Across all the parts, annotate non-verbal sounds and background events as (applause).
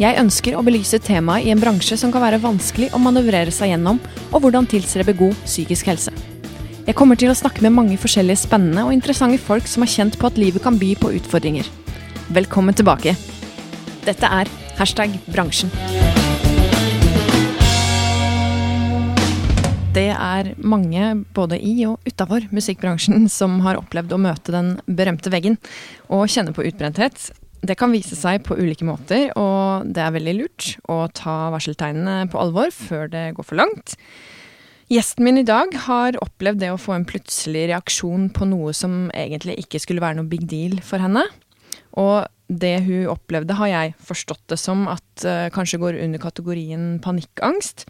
Jeg ønsker å belyse temaet i en bransje som kan være vanskelig å manøvrere seg gjennom, og hvordan tilstrebe god psykisk helse. Jeg kommer til å snakke med mange forskjellige spennende og interessante folk som har kjent på at livet kan by på utfordringer. Velkommen tilbake. Dette er hashtag bransjen. Det er mange både i og utafor musikkbransjen som har opplevd å møte den berømte veggen og kjenne på utbrenthet. Det kan vise seg på ulike måter, og det er veldig lurt å ta varseltegnene på alvor før det går for langt. Gjesten min i dag har opplevd det å få en plutselig reaksjon på noe som egentlig ikke skulle være noe big deal for henne. Og det hun opplevde, har jeg forstått det som at uh, kanskje går under kategorien panikkangst.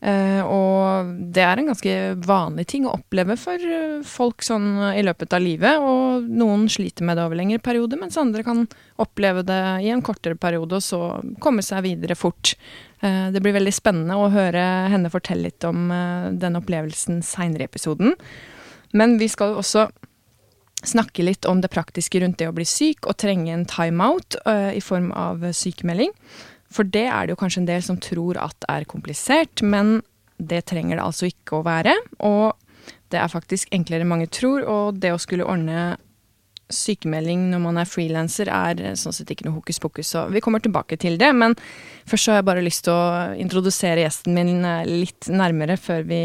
Uh, og det er en ganske vanlig ting å oppleve for uh, folk sånn i løpet av livet. Og noen sliter med det over lengre perioder, mens andre kan oppleve det i en kortere periode og så komme seg videre fort. Uh, det blir veldig spennende å høre henne fortelle litt om den opplevelsen seinere i episoden. Men vi skal også snakke litt om det praktiske rundt det å bli syk og trenge en timeout i form av sykemelding. For det er det jo kanskje en del som tror at er komplisert, men det trenger det altså ikke å være. Og det er faktisk enklere enn mange tror, og det å skulle ordne sykemelding når man er frilanser, er sånn sett ikke noe hokus pokus, så vi kommer tilbake til det. Men først så har jeg bare lyst til å introdusere gjesten min litt nærmere før vi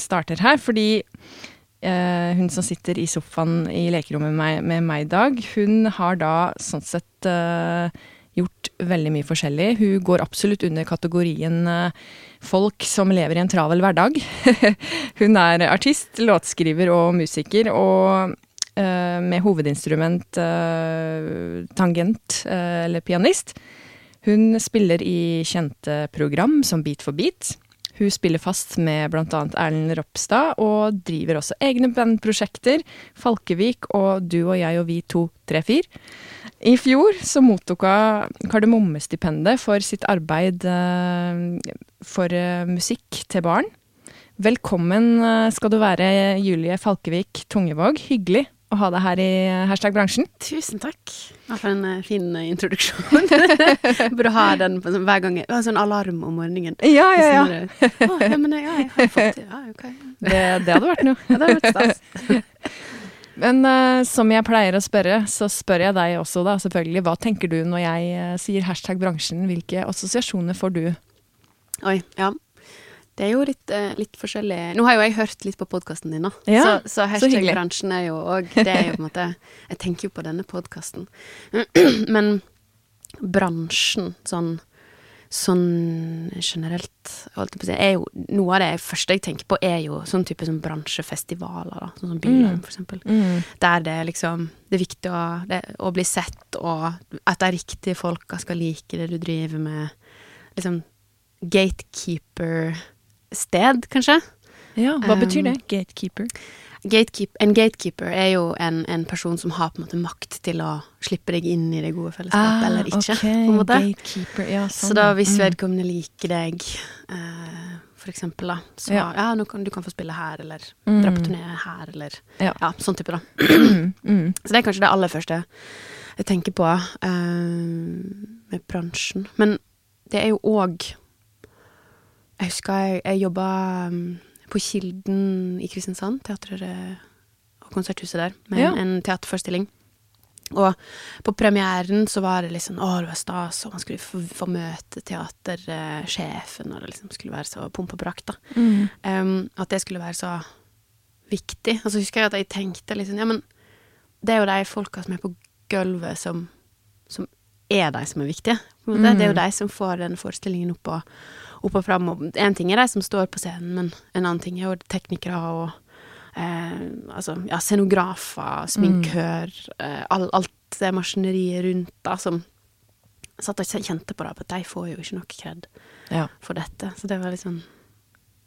starter her, fordi eh, hun som sitter i sofaen i lekerommet med meg, med meg i dag, hun har da sånn sett uh, gjort veldig mye forskjellig. Hun går absolutt under kategorien uh, folk som lever i en travel hverdag. (laughs) hun er artist, låtskriver og musiker, og uh, med hovedinstrument uh, tangent, eller pianist. Hun spiller i kjente program som Beat for beat. Hun spiller fast med bl.a. Erlend Ropstad, og driver også egne bandprosjekter. Falkevik og Du og jeg og vi to, tre, fire. I fjor så mottok hun Kardemommestipendet for sitt arbeid for musikk til barn. Velkommen skal du være, Julie Falkevik Tungevåg. Hyggelig å ha deg her i Hashtag bransjen. Tusen takk. For en fin introduksjon. (laughs) Burde ha den sånn, hver gang jeg sånn alarm om morgenen. Ja, ja, ja. oh, ja, men ja, jeg har fått ja, okay. det, det hadde vært noe. ja, det hadde vært stas. (laughs) Men uh, som jeg pleier å spørre, så spør jeg deg også, da, selvfølgelig. Hva tenker du når jeg uh, sier hashtag bransjen? Hvilke assosiasjoner får du? Oi, ja. Det er jo litt, uh, litt forskjellig Nå har jo jeg hørt litt på podkasten din, da. Ja, så, så hashtag bransjen er jo òg Det er jo på en måte Jeg tenker jo på denne podkasten. (clears throat) Men bransjen sånn sånn generelt, si, jo Noe av det første jeg tenker på, er jo sånn type sånn bransjefestivaler, da. Sånn som Bylarm, mm. for eksempel. Mm. Der det liksom Det er viktig å, det, å, bli sett, og at de riktige folka skal like det du driver med. Liksom gatekeeper-sted, kanskje. Ja, hva um, betyr det? Gatekeeper? Gatekeep, en gatekeeper er jo en, en, person som har på en måte makt til å slippe deg inn i det gode fellesskapet, ah, eller ikke. Okay. på en måte. Ja, sånn. Så da hvis mm. vedkommende liker deg, eh, for eksempel, da, så ja, ja kan, du kan få spille her, eller mm. dra på turné her, eller ja. ja sånn type, da. (clears throat) mm. Så det er kanskje det aller første jeg tenker på eh, med bransjen. Men det er jo òg Jeg husker jeg, jeg jobba um, på Kilden i Kristiansand, teatret og konserthuset der, med Ja. en teaterforestilling. Og på premieren så var det liksom Å, det var stas, og man skulle få, få møte teatersjefen, og det liksom skulle være så pomp og prakt, da. Mm. Um, at det skulle være så viktig. Og så husker jeg at jeg tenkte liksom Ja, men det er jo de folka som er på gulvet, som, som er de som er viktige. Mm. Det er jo de som får den forestillingen opp og, opp og fram. Og en ting er de som står på scenen, men en annen ting er jo teknikere og eh, altså, ja, scenografer, sminkør, eh, all, alt det maskineriet rundt da, som satt og kjente på det, at de får jo ikke noe kred Ja. for dette. Så det var litt sånn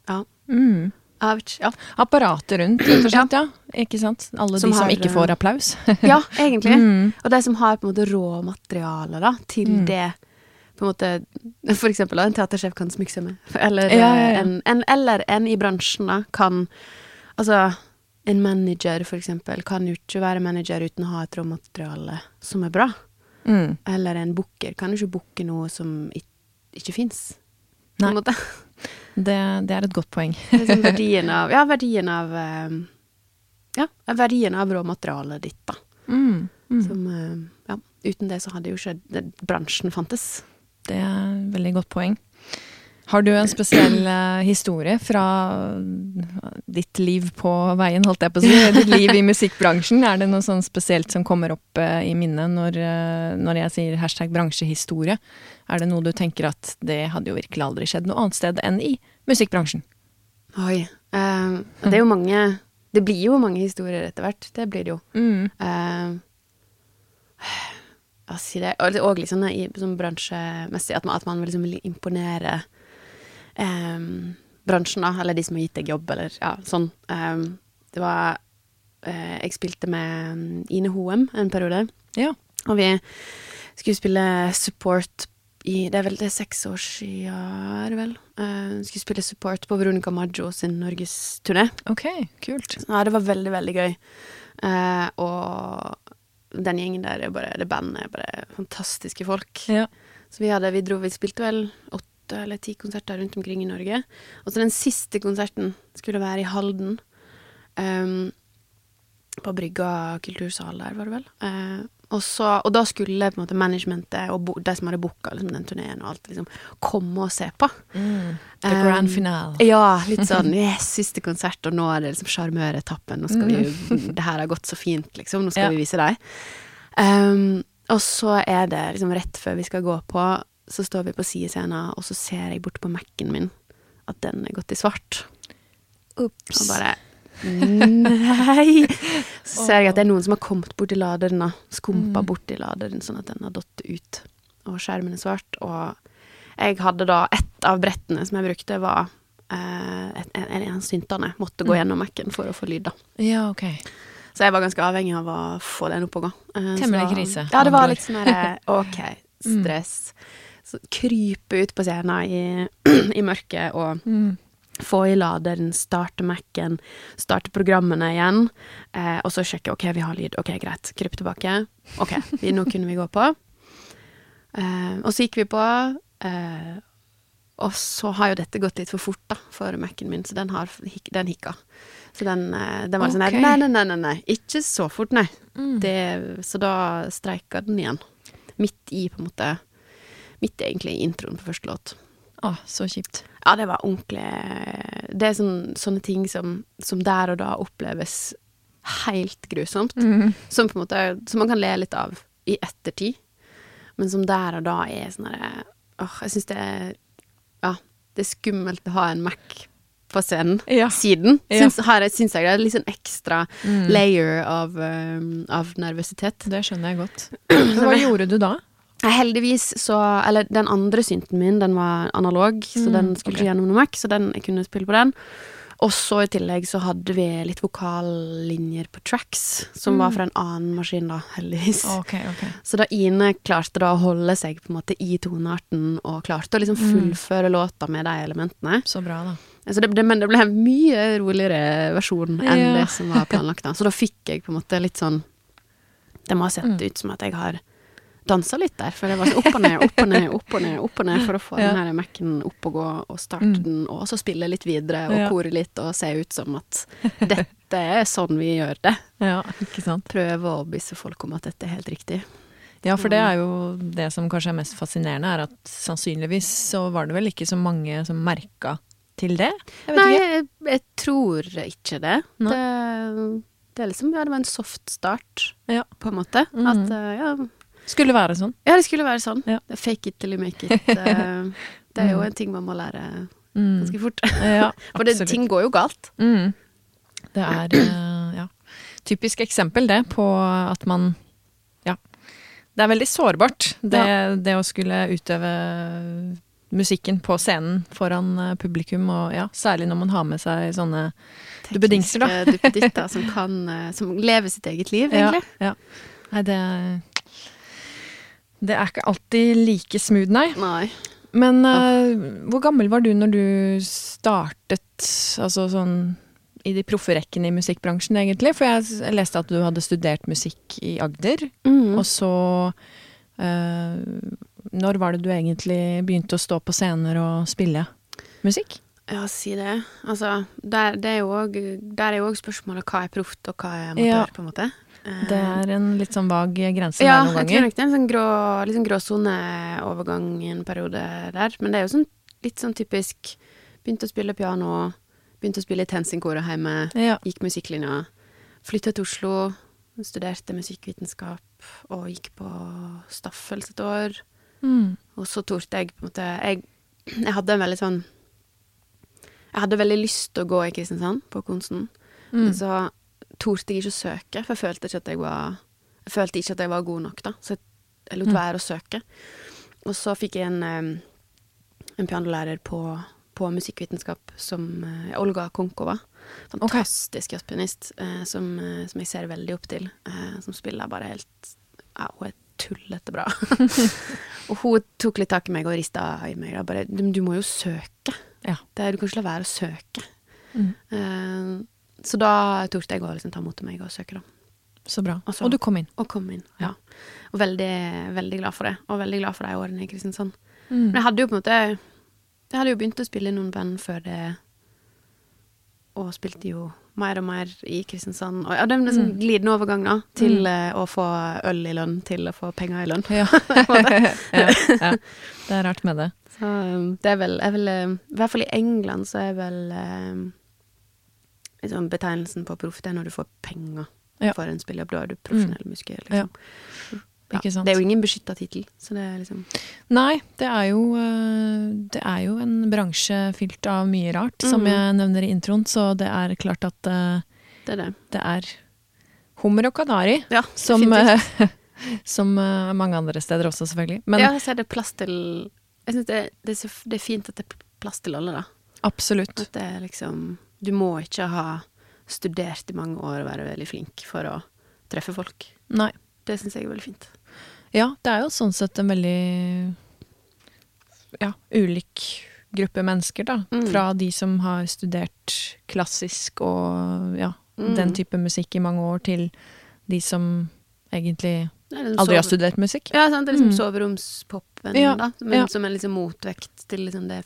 Ja. Mm. Ja. Apparatet rundt, rett og slett. Ja. Ikke sant? Alle Som de som har, ikke får applaus. ja, egentlig. (laughs) Mm. Og de som har på en måte råmateriale da, til Mm. det på en måte, For eksempel en teatersjef kan smykke seg med. Eller, Ja, ja, ja. En, en, eller en i bransjen da, kan Altså, en manager for eksempel kan jo ikke være manager uten å ha et råmateriale som er bra. Mm. Eller en booker kan jo ikke booke noe som ikke, ikke fins. På en måte. Det, det er et godt poeng. Liksom verdien (laughs) av Ja, verdien av eh, Ja, verdien av råmaterialet ditt, da. Mm. Mm. Som eh, Ja, uten det så hadde jo ikke bransjen fantes. Det er et veldig godt poeng. Har du en spesiell eh, historie fra ditt liv på veien, holdt jeg på å si? Ditt liv i musikkbransjen? Er det noe sånn spesielt som kommer opp eh, i minnet når, eh, når jeg sier hashtag bransjehistorie? Er det noe du tenker at det hadde jo virkelig aldri skjedd noe annet sted enn i musikkbransjen? Oi. Uh, det er jo mange Det blir jo mange historier etter hvert. Det blir det jo. Mm. Eh, hva si det Og og litt sånn i- sånn bransjemessig, at man, at man liksom vil imponere um, bransjen, da, eller de som har gitt deg jobb, eller ja, sånn. Um, det var uh, Jeg spilte med mm, Ine Hoem en periode, Ja. og vi skulle spille support i Det er vel det er seks år sia, det vel. Uh, skulle spille support på Veronica Maggio sin norgesturné. Ok, kult. Ja, det var veldig, veldig gøy. Uh, og den gjengen der, er bare, det bandet, er bare fantastiske folk. Ja. Så vi hadde, vi dro, vi spilte vel åtte eller ti konserter rundt omkring i Norge. Og så den siste konserten skulle være i Halden. Um, på Brygga kultursal der, var det vel. Eh, og, så, og da skulle på en måte managementet og bo, de som hadde booka liksom, den turneen og alt, liksom, komme og se på. Mm. The grand Um, finale. Ja, litt (laughs) sånn yes, siste konsert, og nå er det liksom sjarmøretappen. Nå skal vi jo (laughs) Det her har gått så fint, liksom. Nå skal Ja. vi vise deg. Um, og så er det liksom rett før vi skal gå på, så står vi på sidescenen, og så ser jeg bort på Mac-en min at den er gått i svart. Ops. Og bare Nei! (laughs) Så ser jeg at det er noen som har kommet bort til laderen. Skumpa Mm. bort til laderen, sånn at den har datt ut. Og skjermen er svart. Og jeg hadde da ett av brettene som jeg brukte, var eh, et, en, en av syntene. Måtte gå Mm. gjennom Mac-en for å få lyd, da. Ja, okay. Så jeg var ganske avhengig av å få den opp og gå. Eh, Temmelig krise, Ja, det var litt sånn herre (laughs) OK, Mm. stress. Så krype ut på scenen i, (clears throat) i mørket og Mm. Få i laderen, starte Mac-en, starte programmene igjen, eh, og så sjekke ok, vi har lyd, ok, greit, kryp tilbake, ok, vi, nå kunne vi gå på. Eh, og så gikk vi på, eh, og så har jo dette gått litt for fort da, for Mac-en min, så den, har, den hikka. Så den, eh, den var sånn her, nei, nei, nei, nei, nei, ikke så fort, nei. Mm. Det, så da streika den igjen. Midt i, på en måte, midt egentlig i introen på første låt. Å, så kjipt. Ja, det var ordentlig Det er sånn, sånne ting som, som der og da oppleves helt grusomt. Mm. Som måte Som man kan le litt av i ettertid. Men som der og da er sånn herre Åh, jeg syns det er Ja, det er skummelt å ha en Mac på scenen. Ja. Siden syns, ja. jeg- syns jeg det er litt sånn ekstra Mm. layer av, um, av nervøsitet. Det skjønner jeg godt. (clears throat) Hva gjorde du da? Heldigvis så Eller den andre synten min, den var analog, så Mm, den skulle ok. ikke gjennom noe Mac, så den, jeg kunne spille på den. Og så i tillegg så hadde vi litt vokallinjer på tracks, som Mm. var fra en annen maskin, da, heldigvis. Ok, ok. Så da Ine klarte da å holde seg på en måte i tonearten, og klarte å liksom Mm. fullføre låta med de elementene. Så bra, da. Så det, det, men det ble en mye roligere versjon enn Ja. det som var (laughs) planlagt. da. Så da fikk jeg på en måte litt sånn Det må ha sett Mm. ut som at jeg har dansa litt der, for det var så opp og ned, opp og ned, opp og ned, opp og ned for å få Ja. den her Mac-en opp og gå, og starte Mm. den, og så spille litt videre, og Ja. kore litt, og se ut som at dette er sånn vi gjør det. (laughs) Ja, ikke sant. Prøve å overbevise folk om at dette er helt riktig. Ja, for det er jo det som kanskje er mest fascinerende, er at sannsynligvis så var det vel ikke så mange som merka til det? Jeg Nei, jeg, jeg tror ikke det. Det. Det er liksom, ja, det var en soft start, Ja. på en måte. Mhm. At, eh, ja, Skulle være sånn. Ja, det skulle være sånn. Ja. Fake it till you make it. (laughs) eh, Det er jo en ting man må lære Mm. ganske fort. Ja, (laughs) For det, ting går jo galt. Mm. Det er eh, ja. typisk eksempel det på at man ja. Det er veldig sårbart, det, det å skulle utøve musikken på scenen foran eh, publikum, og ja, særlig når man har med seg sånne duppedingser, da. Duppeditter (laughs) som kan Som lever sitt eget liv, egentlig. Ja, ja. Nei, det Det er ikke alltid like smooth, nei. Nei. Men eh, hvor gammel var du når du startet, altså sånn i de proffe rekkene i musikkbransjen, egentlig? For jeg, leste at du hadde studert musikk i Agder, Mm. og så uh, Når var det du egentlig begynte å stå på scener og spille musikk? Ja, si det. Altså, der, det er jo også, der er jo òg spørsmålet hva er proft, og hva er amatør, Ja. på en måte. Det er en litt sånn vag grense ja, der noen jeg tror nok det er en sånn grå, litt sånn gråsoneovergang i en periode der. Men det er jo sånn, litt sånn typisk Begynte å spille piano, begynte å spille i TenSing-koret hjemme, Ja. gikk musikklinja. Flytta til Oslo, studerte musikkvitenskap og gikk på Staffels et år. Mm. Og så torde jeg på en måte Jeg, jeg hadde en veldig sånn Jeg hadde veldig lyst til å gå i Kristiansand, på Konsen, Mm. Men så torde jeg ikke å søke, for jeg følte ikke at jeg var Jeg ikke at jeg var god nok, da. Så jeg, jeg lot Mm. være å søke. Og så fikk jeg en, en pianolærer på, på musikkvitenskap som eh, Olga Konkova. Fantastisk jazzpianist eh, som, eh, som jeg ser veldig opp til. Som spiller bare helt Ja, hun er tullete bra. (laughs) og hun tok litt tak i meg og rista i meg. Da, bare, du, må jo søke. Ja. Det, du kan ikke la være å søke. Mm. Eh, så da tok jeg å liksom ta mot til meg og søke, da. Så bra. Og så- Og du kom inn. Og kom inn. Ja. Og veldig, veldig glad for det. Og veldig glad for de årene i Kristiansand. Mm. Men jeg hadde jo på en måte Jeg hadde jo begynt å spille i noen band før det, og spilte jo mer og mer i Kristiansand. Og ja, det er liksom Mm. glidende overgang da, til Mm. uh, å få øl i lønn til å få penger i lønn. Ja. (laughs) (laughs) ja, ja. Det er rart med det. Så um, det er vel, er vel um, I hvert fall i England så er vel um, liksom betegnelsen på proff det er når du får penger Ja. for en spillejobb. Da er du profesjonell musiker, liksom. Ja, sant? Det er jo ingen beskytta tittel, så det er liksom Nei, det er jo, eh, det er jo en bransje fylt av mye rart, som Mhm. jeg nevner i introen, så det er klart at eh, Det er det. det er hummer og kanari, Ja, som, eh, som eh, mange andre steder også, selvfølgelig. Men ja, så er det plass til Jeg syns det, det, er det er fint at det er plass til alle, da. absolutt. At det er liksom Du må ikke ha studert i mange år og være veldig flink for å treffe folk. Nei. Det syns jeg er veldig fint. Ja, det er jo sånn sett en veldig ja, ulik gruppe mennesker, da. Mm. Fra de som har studert klassisk og ja, Mm. den type musikk i mange år, til de som egentlig aldri har studert musikk. Ja, sant? det er liksom Mm. soveromspopen, Ja, da. Men ja. som er liksom motvekt til liksom det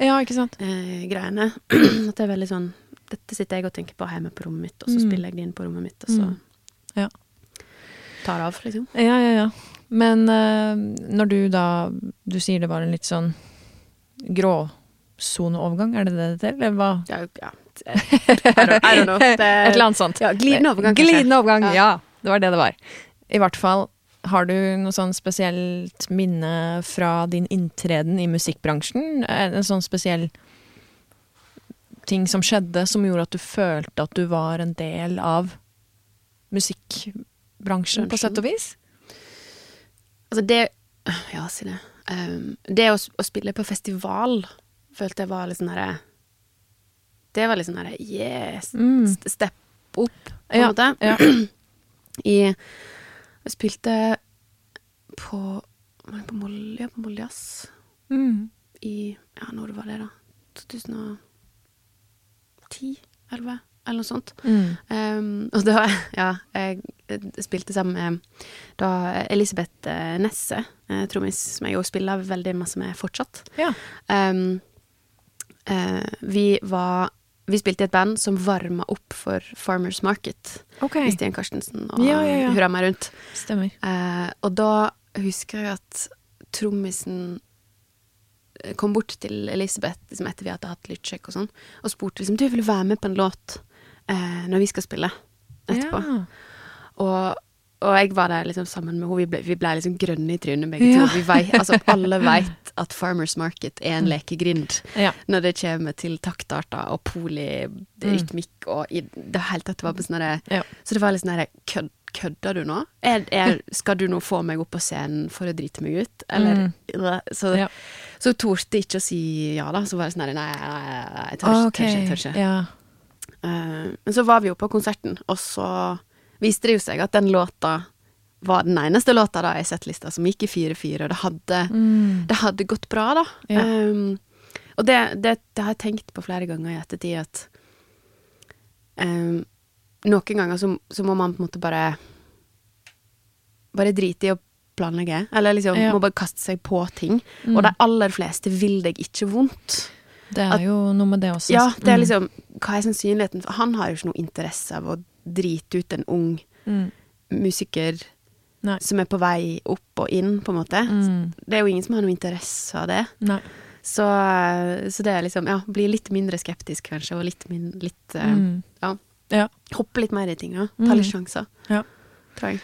Ja, ikke sant? flinkis-greiene. (clears throat) At det er veldig sånn Dette sitter jeg og tenker på hjemme på rommet mitt, og så Mm. spiller jeg det inn på rommet mitt, og så Mm. Ja. tar av, liksom. Ja, ja, ja. Men uh, når du da Du sier det var en litt sånn gråsoneovergang, er det det det heter? Eller hva? Ja, ja. (laughs) I don't, I don't know. (laughs) Det, Et eller annet sånt. Ja, glidende overgang, kanskje. Glidende overgang, Ja. ja. Det var det det var. I hvert fall, har du noe sånn spesielt minne fra din inntreden i musikkbransjen? En en sånn spesiell ting som skjedde som gjorde at du følte at du var en del av musikkbransjen, på sett og vis? Altså, det Ja, si det. Um, det å, å spille på festival følte jeg var litt sånn herre Det var litt sånn herre yes, Mm. step opp, på en Ja, måte. ja. (clears throat) I Jeg spilte på på Molde, ja, på Molde Jazz Mm. i Ja, når var det, da? 2010? 11? Eller noe sånt. Mm. Um, og da, (laughs) ja, jeg spilte sammen med da Elisabeth eh, Nesse, eh, trommis, som jeg jo spiller veldig masse med fortsatt. Ja. Um, uh, vi var Vi spilte i et band som varma opp for Farmers Market Okay. med Stian Karstensen og Ja, ja, ja. hurra meg rundt. stemmer. Eh, og da husker jeg at trommisen eh, kom bort til Elisabeth liksom etter vi hadde hatt lydsjekk og sånn, og spurte liksom du vil du være med på en låt eh, når vi skal spille etterpå. Ja. Og, og jeg var der liksom sammen med henne. Vi ble, vi ble liksom grønne i trynet begge Ja. to. Vi vei, altså, (laughs) alle veit at Farmers Market er en lekegrind Ja. når det kommer til taktarter og polyrytmikk og i det hele tatt var på sånne, Ja. Så det var litt sånn herre kødd, Kødder du nå? Er, er, skal du nå få meg opp på scenen for å drite meg ut? Eller Så, Ja. Så torde ikke å si ja, da. Så var det sånn Nei, nei, nei, nei jeg tør ikke. okay. Tør ikke, tør ikke. Ja. Uh, men så var vi jo på konserten, og så viste det jo seg at den låta var den eneste låta da i settlista som gikk i 4-4, og det hadde, Mm. det hadde gått bra, da. Ja. Um, og det, det, det har jeg tenkt på flere ganger i ettertid, at um, noen ganger så, så må man på en måte bare Bare drite i å planlegge. Eller liksom Ja. må bare kaste seg på ting. Mm. Og de aller fleste vil deg ikke vondt. Det er jo noe med det også. Ja, det er Mm. liksom Hva er sannsynligheten? For han har jo ikke noe interesse av å drite ut en ung Mm. musiker Nei. som er på vei opp og inn, på en måte. Mm. Det er jo ingen som har noe interesse av det. Nei. Så, så det er liksom Ja, bli litt mindre skeptisk, kanskje, og litt, min, litt eh, Mm. Ja. Ja. Hoppe litt mer i ting, da, Ta litt sjanser, Ja. tror jeg.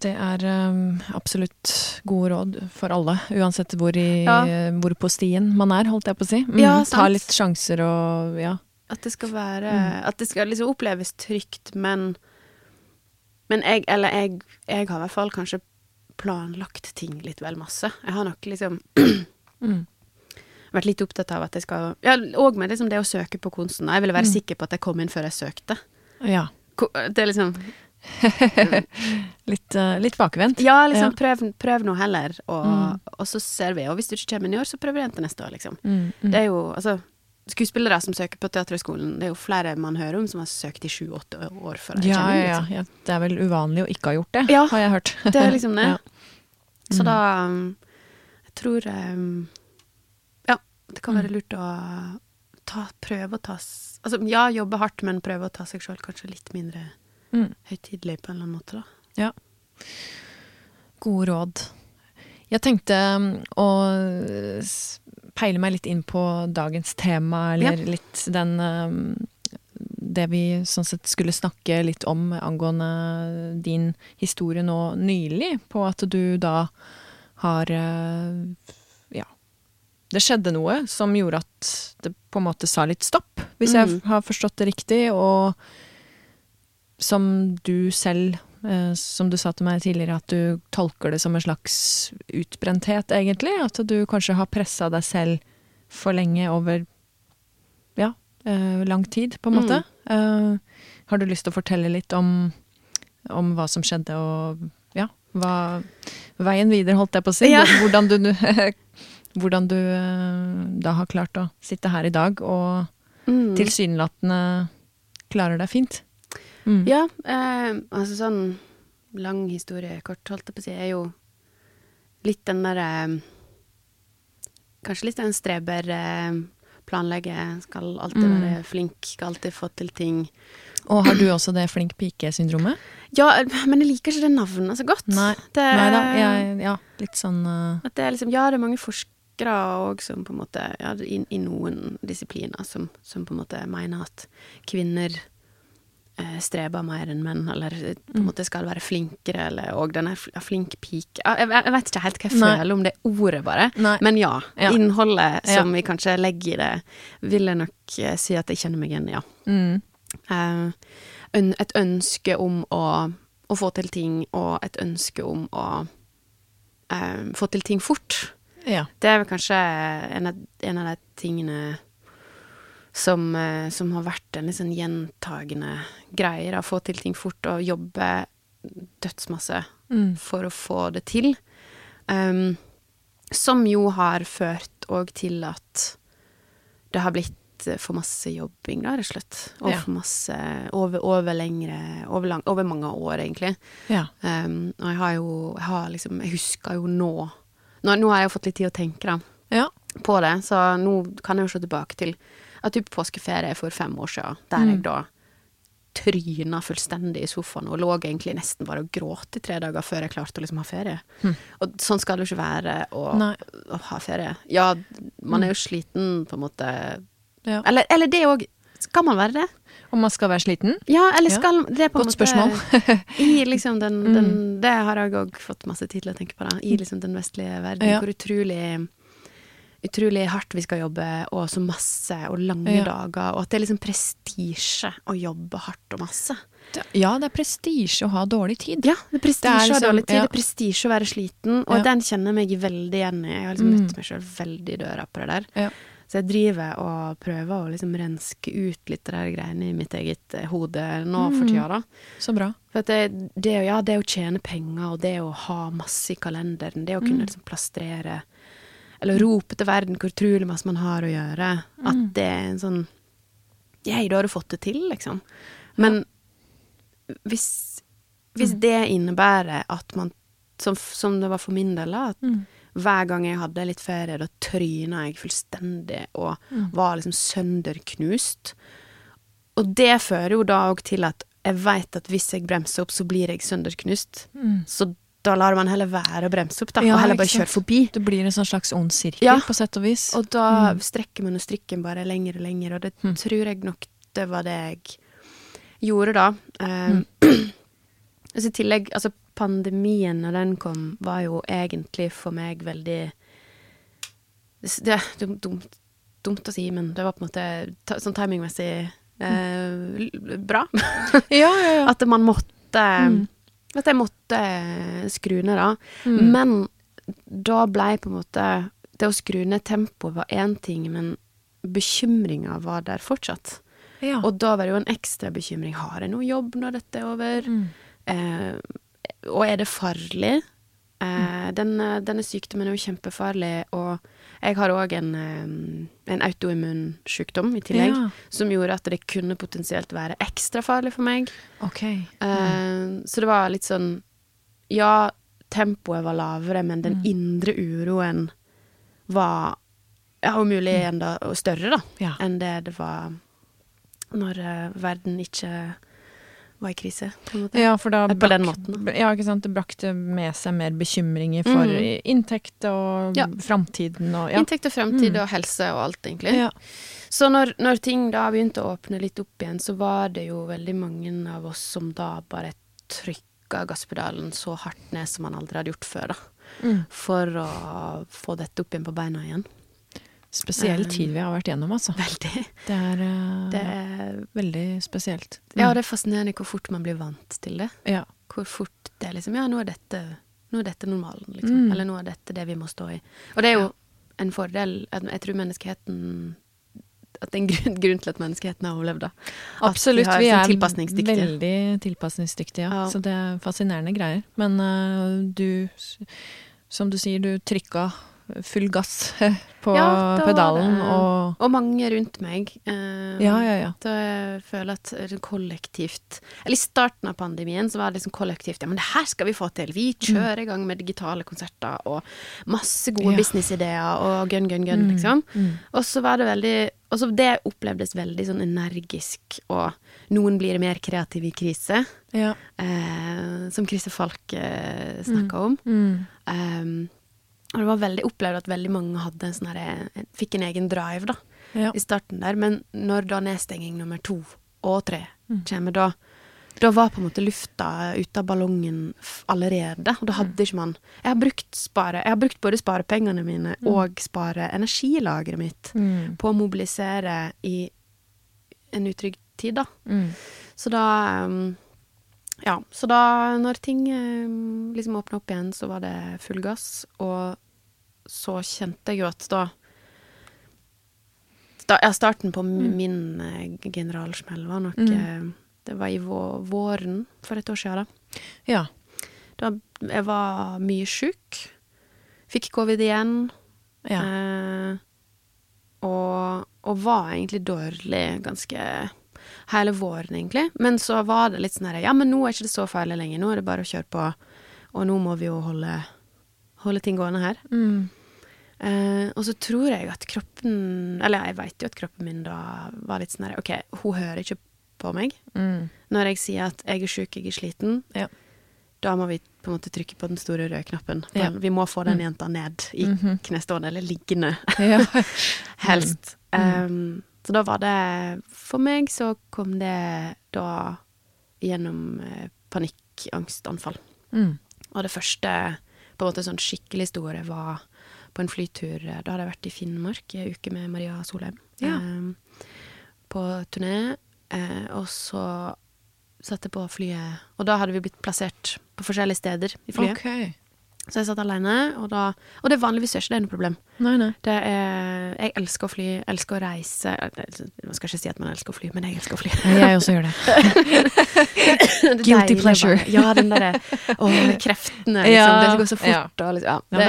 Det er um, absolutt gode råd for alle, uansett hvor, i, Ja. hvor på stien man er, holdt jeg på å si. Mm, Ja, Ta litt sjanser og ja. At det skal være Mm. At det skal liksom oppleves trygt, men Men jeg, eller jeg, jeg har i hvert fall kanskje planlagt ting litt vel masse. Jeg har nok liksom (clears throat) Mm. vært litt opptatt av at jeg skal Ja, òg med liksom det å søke på kunsten. Jeg ville være Mm. sikker på at jeg kom inn før jeg søkte. Ja. Det er liksom (laughs) Litt, uh, litt bakvendt. Ja, liksom, prøv, prøv nå heller, og, Mm. og så ser vi. Og hvis du ikke kommer inn i år, så prøver du igjen til neste år, liksom. Mm, mm. Det er jo altså Skuespillere som søker på Teaterhøgskolen, det er jo flere man hører om som har søkt i sju-åtte år før ja, kommer inn, ja, liksom. ja. Det er vel uvanlig å ikke ha gjort det, Ja. har jeg hørt. Det er liksom det. (laughs) Ja. Så Mm. da um, Jeg tror um, Ja, det kan Mm. være lurt å ta, prøve å ta Altså ja, jobbe hardt, men prøve å ta seg sjøl kanskje litt mindre Mm. høytidelig på en eller annen måte, da. Ja. Gode råd. Jeg tenkte um, å peile meg litt inn på dagens tema, eller litt den um, Det vi sånn sett skulle snakke litt om angående din historie nå nylig, på at du da har uh, Ja. Det skjedde noe som gjorde at det på en måte sa litt stopp, hvis jeg Mm. har forstått det riktig, og som du selv eh, som du sa til meg tidligere, at du tolker det som en slags utbrenthet, egentlig. At du kanskje har pressa deg selv for lenge over ja, eh, lang tid, på en måte. Mm. har du lyst til å fortelle litt om, om hva som skjedde, og ja, hva Veien videre, holdt jeg på å si. Ja. (laughs) Hvordan du, (laughs) hvordan du eh, da har klart å sitte her i dag og Mm. tilsynelatende klarer deg fint. Mm. Ja, eh, altså sånn lang historie kort, holdt jeg på å si, er jo litt den derre Kanskje litt den streber eh, planlegge, skal alltid Mm. være flink, skal alltid få til ting. Og har du også det flink pike-syndromet? Ja, men jeg liker ikke det navnet så godt. Nei. Det, Nei da, jeg, ja, litt sånn uh... At det er liksom, ja, det er mange forskere òg som på en måte ja, i, i noen disipliner som, som på en måte mener at kvinner eh, streber mer enn menn, eller eh, på en Mm. måte skal være flinkere, eller og den er fl- flink pike jeg, jeg vet ikke helt hva jeg Nei. føler om det ordet, bare. Nei. Men ja, Ja. innholdet Ja. som vi kanskje legger i det, vil jeg nok eh, si at jeg kjenner meg igjen i, ja. mm, Eh, et ønske om å, å få til ting, og et ønske om å eh, få til ting fort. Ja. Det er vel kanskje en av, en av de tingene som, eh, som har vært en litt sånn gjentagende greie. Å få til ting fort og jobbe dødsmasse Mm. for å få det til. Um, som jo har ført òg til at det har blitt eh, for masse jobbing, da, rett og slett. Og Ja. for masse over, over lengre over, lang, over mange år, egentlig. ja. Um, og jeg har jo jeg har liksom Jeg husker jo nå Nå, nå har jeg jo fått litt tid å tenke da, Ja. på det, så nå kan jeg jo se tilbake til at typ påskeferie for fem år siden, der Mm. jeg da tryna fullstendig i sofaen og lå egentlig nesten bare og gråt i tre dager før jeg klarte å liksom ha ferie. Mm. Og sånn skal det jo ikke være å, å ha ferie. Ja, man er jo sliten på en måte Ja. Eller, eller det òg. Skal man være det? Om man skal være sliten? Ja, eller Ja. skal det er på en Godt måte spørsmål. (laughs) I liksom den, Mm. Det har jeg òg fått masse tid til å tenke på, da. I liksom den vestlige verden. Ja. Hvor utrolig utrolig hardt vi skal jobbe, og så masse, og lange Ja. dager, og at det er liksom prestisje å jobbe hardt og masse. Det- Ja, det er prestisje å ha dårlig tid. Ja, det er prestisje å ha liksom- dårlig tid, ja. det er prestisje å være sliten, og Ja. den kjenner meg veldig igjen i. Jeg har liksom Mm. møtt meg sjøl veldig i døra på det der. Ja. Så jeg driver og prøver å liksom renske ut litt det der greiene i mitt eget eh, hode nå for Mm. tida, da. Så bra. For det, det, ja, det å tjene penger, og det å ha masse i kalenderen, det å kunne Mm. liksom plastrere Eller rope til verden hvor utrolig masse man har å gjøre, at Mm. det er en sånn Jeg, da har du fått det til, liksom. Men hvis, hvis Mm. det innebærer at man, som, som det var for min del, at Mm. hver gang jeg hadde litt ferie, da tryna jeg fullstendig og var liksom sønderknust. Og det fører jo da òg til at jeg veit at hvis jeg bremser opp, så blir jeg sønderknust. Mm. Så da lar man heller være å bremse opp, da, Ja, og heller bare kjøre forbi. Det blir en sånn slags ond sirkel, Ja. på sett og vis. Og da Mm. strekker man jo strikken bare lenger og lenger, og det Mm. tror jeg nok det var det jeg gjorde da. Mm. Eh, (clears throat) altså I tillegg, altså pandemien når den kom, var jo egentlig for meg veldig Det er dumt, dumt å si, men det var på en måte sånn timingmessig eh, bra. Ja, ja, ja. (laughs) At man måtte Mm. At jeg måtte skru ned, da. Mm. Men da blei på en måte Det å skru ned tempoet var én ting, men bekymringa var der fortsatt. ja. Og da var det jo en ekstra bekymring. Har jeg noe jobb når dette er over? Mm. Eh, og er det farlig? Mm. Eh, denne, denne sykdommen er jo kjempefarlig, og jeg har òg en, eh, en autoimmun sykdom i tillegg, Ja. som gjorde at det kunne potensielt være ekstra farlig for meg. Okay. Eh, Så det var litt sånn Ja, tempoet var lavere, men den Mm. indre uroen var ja, om mulig enda større, da, Mm. Ja. enn det det var når eh, verden ikke var i krise, på en måte. Ja, for da På den måten, Ja, ikke sant. Det brakte med seg mer bekymringer for Mm. inntekt og Ja. framtiden og ja. Inntekt og fremtid Mm. og helse og alt, egentlig. ja. Så når, når ting da begynte å åpne litt opp igjen, så var det jo veldig mange av oss som da bare trykka gasspedalen så hardt ned som man aldri hadde gjort før, da. Mm. For å få dette opp igjen på beina igjen. Spesiell Um, tid vi har vært gjennom, altså. Veldig. Det er uh, Det er, veldig spesielt. ja, det er fascinerende hvor fort man blir vant til det. Ja. Hvor fort det er liksom Ja, nå er dette, nå er dette normalen, liksom. Mm. Eller nå er dette det vi må stå i. Og det er jo en fordel. Jeg tror menneskeheten At det er en grunn, (laughs) grunn til at menneskeheten har overlevd, da. Absolutt. Vi, Vi, er tilpasningsdyktige. veldig tilpasningsdyktige, ja. Ja. Så det er fascinerende greier. Men uh, du, som du sier, du trykka full gass (laughs) på Ja, pedalen og Og mange rundt meg. Eh, Ja, ja, ja. Da jeg føler at kollektivt Eller i starten av pandemien så var det liksom kollektivt Ja, men det her skal vi få til. Vi kjører i gang med digitale konserter og masse gode Ja. businessideer og gun, gun, gun, Mm, liksom. mm. Og så var det veldig Og så det opplevdes veldig sånn energisk, og noen blir mer kreative i krise, Ja. eh, som Krise Falk eh, snakka om. Mm. Um, og det var veldig opplevd at veldig mange hadde en sånn herre Fikk en egen drive, da Ja. i starten der, men når da nedstenging nummer to og tre Mm. kommer, da da var på en måte lufta ute av ballongen allerede, og da hadde ikke man Jeg har brukt, spare, jeg har brukt både sparepengene mine og spare energilageret mitt Mm. på å mobilisere i en utrygg tid, da. Mm. Så da um, Ja, så da når ting um, liksom åpna opp igjen, så var det full gass, og så kjente jeg jo at da sta, Ja, starten på Mm. min eh, generalsmell var nok Mm. eh, Det var i vå våren for et år siden, da. Ja. Da jeg var mye sjuk. Fikk covid igjen. ja. Eh, og, og var egentlig dårlig ganske hele våren, egentlig. Men så var det litt sånn her Ja, men nå er ikke det så farlig lenger. Nå er det bare å kjøre på. Og nå må vi jo holde, holde ting gående her. Mm. Uh, og så tror jeg at kroppen Eller jeg veit jo at kroppen min da var litt sånn her OK, hun hører ikke på meg. Mm. Når jeg sier at jeg er sjuk, jeg er sliten, Ja. da må vi på en måte trykke på den store røde knappen. Ja. Vi må få den Mm. jenta ned i Mhm. knestående, eller liggende. (laughs) Helst. Mm. Um, så da var det For meg så kom det da gjennom eh, panikkangstanfall. Mm. Og det første på en måte sånn skikkelig store var på en flytur. eh, Da hadde jeg vært i Finnmark i ei uke med Maria Solheim. Ja. Eh, på turné. Eh, og så satte jeg på flyet Og da hadde vi blitt plassert på forskjellige steder i flyet. Ok. Så jeg satt alene, og da Og det vanligvis gjør ikke det noe problem. Nei, nei. Det er, jeg elsker å fly, elsker å reise Man skal ikke si at man elsker å fly, men jeg elsker å fly. Jeg også gjør det. (laughs) Det er Guilty deilig pleasure. bare. Ja, den derre Å, (laughs) kreftene, liksom. Ja, det går så fort. ja. Og liksom, ja, Ja, det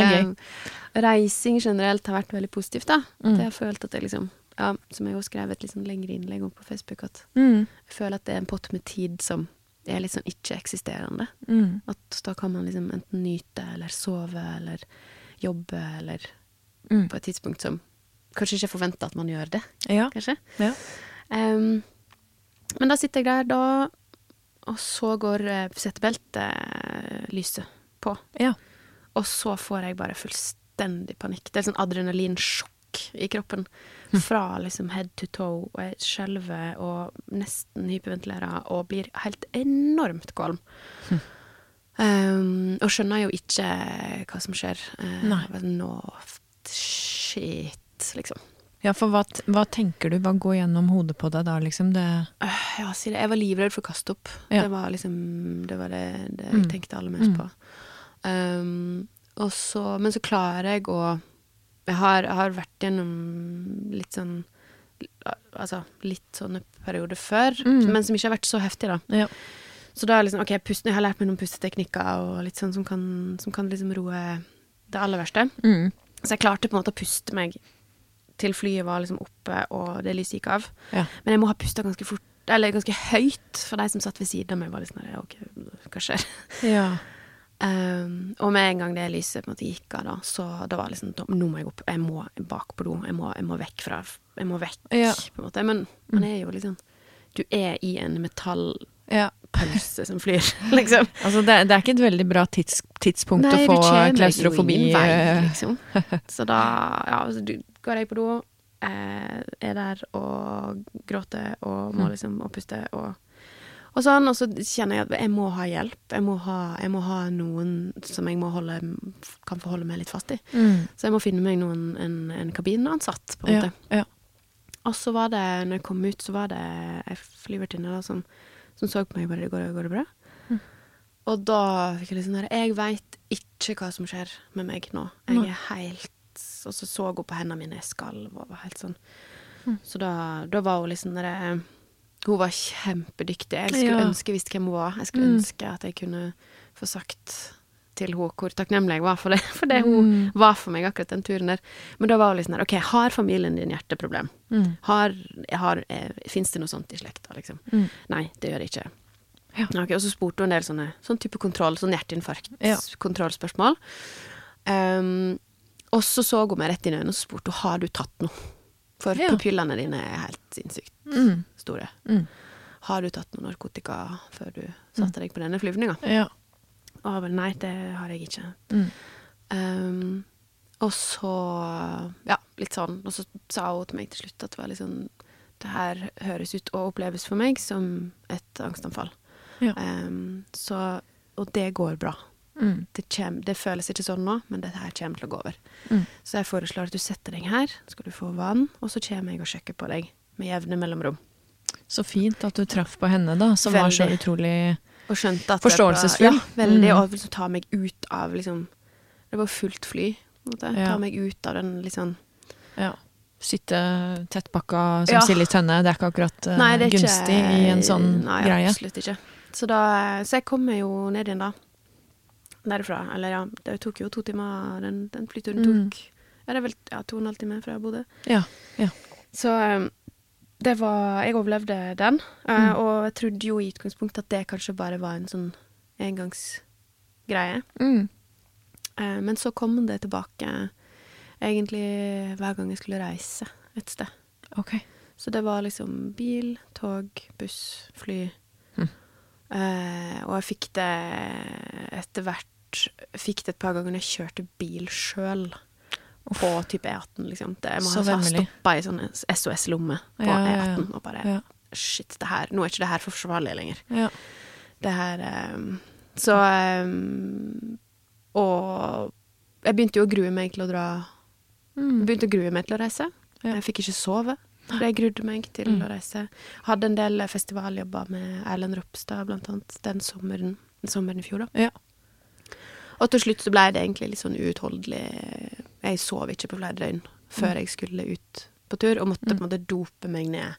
er Reising generelt har vært veldig positivt, da. Mm. Det jeg har følt at jeg liksom ja, Som jeg jo skrev et litt sånn lengre innlegg om på Facebook, at Mm. jeg føler at det er en pott med tid som er litt sånn ikke-eksisterende. Mm. At da kan man liksom enten nyte eller sove eller jobbe eller Mm. på et tidspunkt som kanskje ikke forventer at man gjør det, Ja. kanskje. Ja. Um, men da sitter jeg der, da, og så går uh, setebeltelyset på. Ja. Og så får jeg bare fullstendig panikk. Det er sånn adrenalinsjokk i kroppen. Fra liksom head to toe, og jeg skjelver og nesten hyperventilerer og blir helt enormt kvalm. Um, og skjønner jo ikke hva som skjer. Uh, Nei. Nå Shit, liksom. Ja, for hva, hva tenker du? Hva går gjennom hodet på deg da, liksom? Det uh, Ja, si det. Jeg var livredd for å kaste opp. Ja. Det var liksom Det var det, det Mm. jeg tenkte aller mest Mm. på. Um, så, men så klarer jeg å jeg har, har vært gjennom litt sånn Altså litt sånne perioder før, Mm. men som ikke har vært så heftig, da. Ja. Så da er liksom OK, pusten, jeg har lært meg noen pusteteknikker og litt sånn som kan, som kan liksom roe det aller verste. Mm. Så jeg klarte på en måte å puste meg til flyet var liksom oppe og det lyset gikk av. Ja. Men jeg må ha pusta ganske fort, eller ganske høyt, for de som satt ved siden av meg, var litt sånn OK, hva skjer? ja. Um, og med en gang det lyset på en måte gikk av, da, så det var liksom Nå må jeg opp. Jeg må bak på do. Jeg må, jeg må vekk fra Jeg må vekk, Ja. på en måte. Men man er jo liksom Du er i en metallpølse ja. som flyr, (laughs) liksom. Altså, det, det er ikke et veldig bra tids, tidspunkt Nei, å få klaustrofobi vei, eh, liksom. (laughs) Så da ja, så du, går jeg på do, eh, er der og gråter og må Mm. liksom og puste og, og sånn. Og så kjenner jeg at jeg må ha hjelp. Jeg må ha, jeg må ha noen som jeg må holde, kan forholde meg litt fast i. mm. Så jeg må finne meg noen, en, en kabinansatt, på en Ja, måte. ja. Og så var det, når jeg kom ut, så var det ei flyvertinne som, som så på meg og bare 'Går går det bra?' Mm. Og da fikk jeg litt sånn der Jeg veit ikke hva som skjer med meg nå. Jeg er helt Og så så hun på hendene mine, jeg skalv og var helt sånn. Mm. Så da, da var hun liksom der eh, Hun var kjempedyktig. Jeg skulle Ja. ønske jeg visste hvem hun var. Jeg skulle Mm. ønske at jeg kunne få sagt til henne hvor takknemlig jeg var for det, (laughs) for det hun Mm. var for meg akkurat den turen der. Men da var hun liksom der OK, har familien din hjerteproblem? Mm. Har, har, eh, Fins det noe sånt i slekta, liksom? Mm. Nei, det gjør det ikke. Ja. Okay, og så spurte hun en del sånne sånn type kontroll, sånn Ja. hjerteinfarkt-kontrollspørsmål. Um, og så så hun meg rett inn i øynene og så spurte hun har du tatt noe. For Ja. pupillene dine er helt sinnssykt Mm. store. Mm. Har du tatt noe narkotika før du satte deg på denne flyvninga? Ja. Og vel, nei, det har jeg ikke. Mm. Um, og så Ja, litt sånn. Og så sa hun til meg til slutt at det var litt sånn Det her høres ut og oppleves for meg som et angstanfall. Ja. Um, så Og det går bra. Mm. Det, kjem, det føles ikke sånn nå, men dette her kommer til å gå over. Mm. Så jeg foreslår at du setter deg her, så skal du få vann, og så kommer jeg og sjekker på deg med jevne mellomrom. Så fint at du traff på henne, da, som var så utrolig Og at Forståelsesfull. Ja, veldig. Mm. Og liksom ta meg ut av liksom Det var fullt fly. Ja. Ta meg ut av den sånn Ja. Sitte tettpakka som Ja. sild i tønne, det er ikke akkurat uh, Nei, er gunstig ikke- i en sånn nei, greie. absolutt ikke. Så, da, så jeg kommer jo ned igjen da. Derifra. Eller ja, det tok jo to timer. Den, den flyturen Mm. tok Ja, det er vel ja, to og en halv time fra Bodø. Ja. ja. Så um, det var Jeg overlevde den. Uh, Mm. Og jeg trodde jo i utgangspunktet at det kanskje bare var en sånn engangsgreie. Mm. Uh, Men så kom det tilbake egentlig hver gang jeg skulle reise et sted. Ok. Så det var liksom bil, tog, buss, fly. Hm. Eh, og jeg fikk det etter hvert Fikk det et par ganger når jeg kjørte bil sjøl. På type E18, liksom. Det, jeg må Så ha stoppa i sånn SOS-lomme på Ja, ja, ja. E18 og bare Ja. Shit, det her, nå er ikke det her forsvarlig lenger. Ja. Det her um, Så um, Og jeg begynte jo å grue meg til å dra Jeg Mm. begynte å grue meg til å reise. Jeg fikk ikke sove. For jeg grudde meg til Mm. å reise. Hadde en del festivaljobber med Erlend Ropstad, blant annet, den sommeren, sommeren i fjor, da. Ja. Og til slutt så ble det egentlig litt sånn uutholdelig. Jeg sov ikke på flere døgn før jeg skulle ut på tur, og måtte på en måte dope meg ned.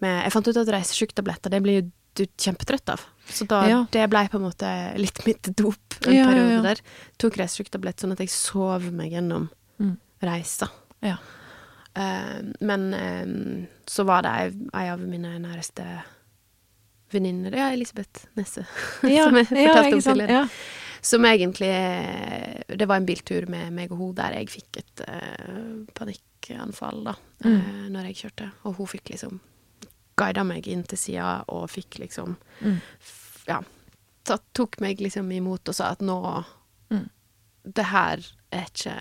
med Jeg fant ut at reisesjuktabletter, det blir jo du kjempetrøtt av. Så da, Ja. det ble på en måte litt mitt dop en ja, periode ja. der. Tok reisesjuktablett sånn at jeg sov meg gjennom Mm. reisa. Ja. Eh, men eh, så var det ei, av mine næreste venninner, ja, Elisabeth Nesse, (laughs) Ja, som jeg ja, om tidligere. Ja. Som egentlig eh, Det var en biltur med meg og hun der jeg fikk et uh, panikkanfall, da, Mm. uh, når jeg kjørte. Og hun fikk liksom guida meg inn til sida og fikk liksom Mm. Ja. Tatt, tok meg liksom imot og sa at nå Mm. Det her er ikke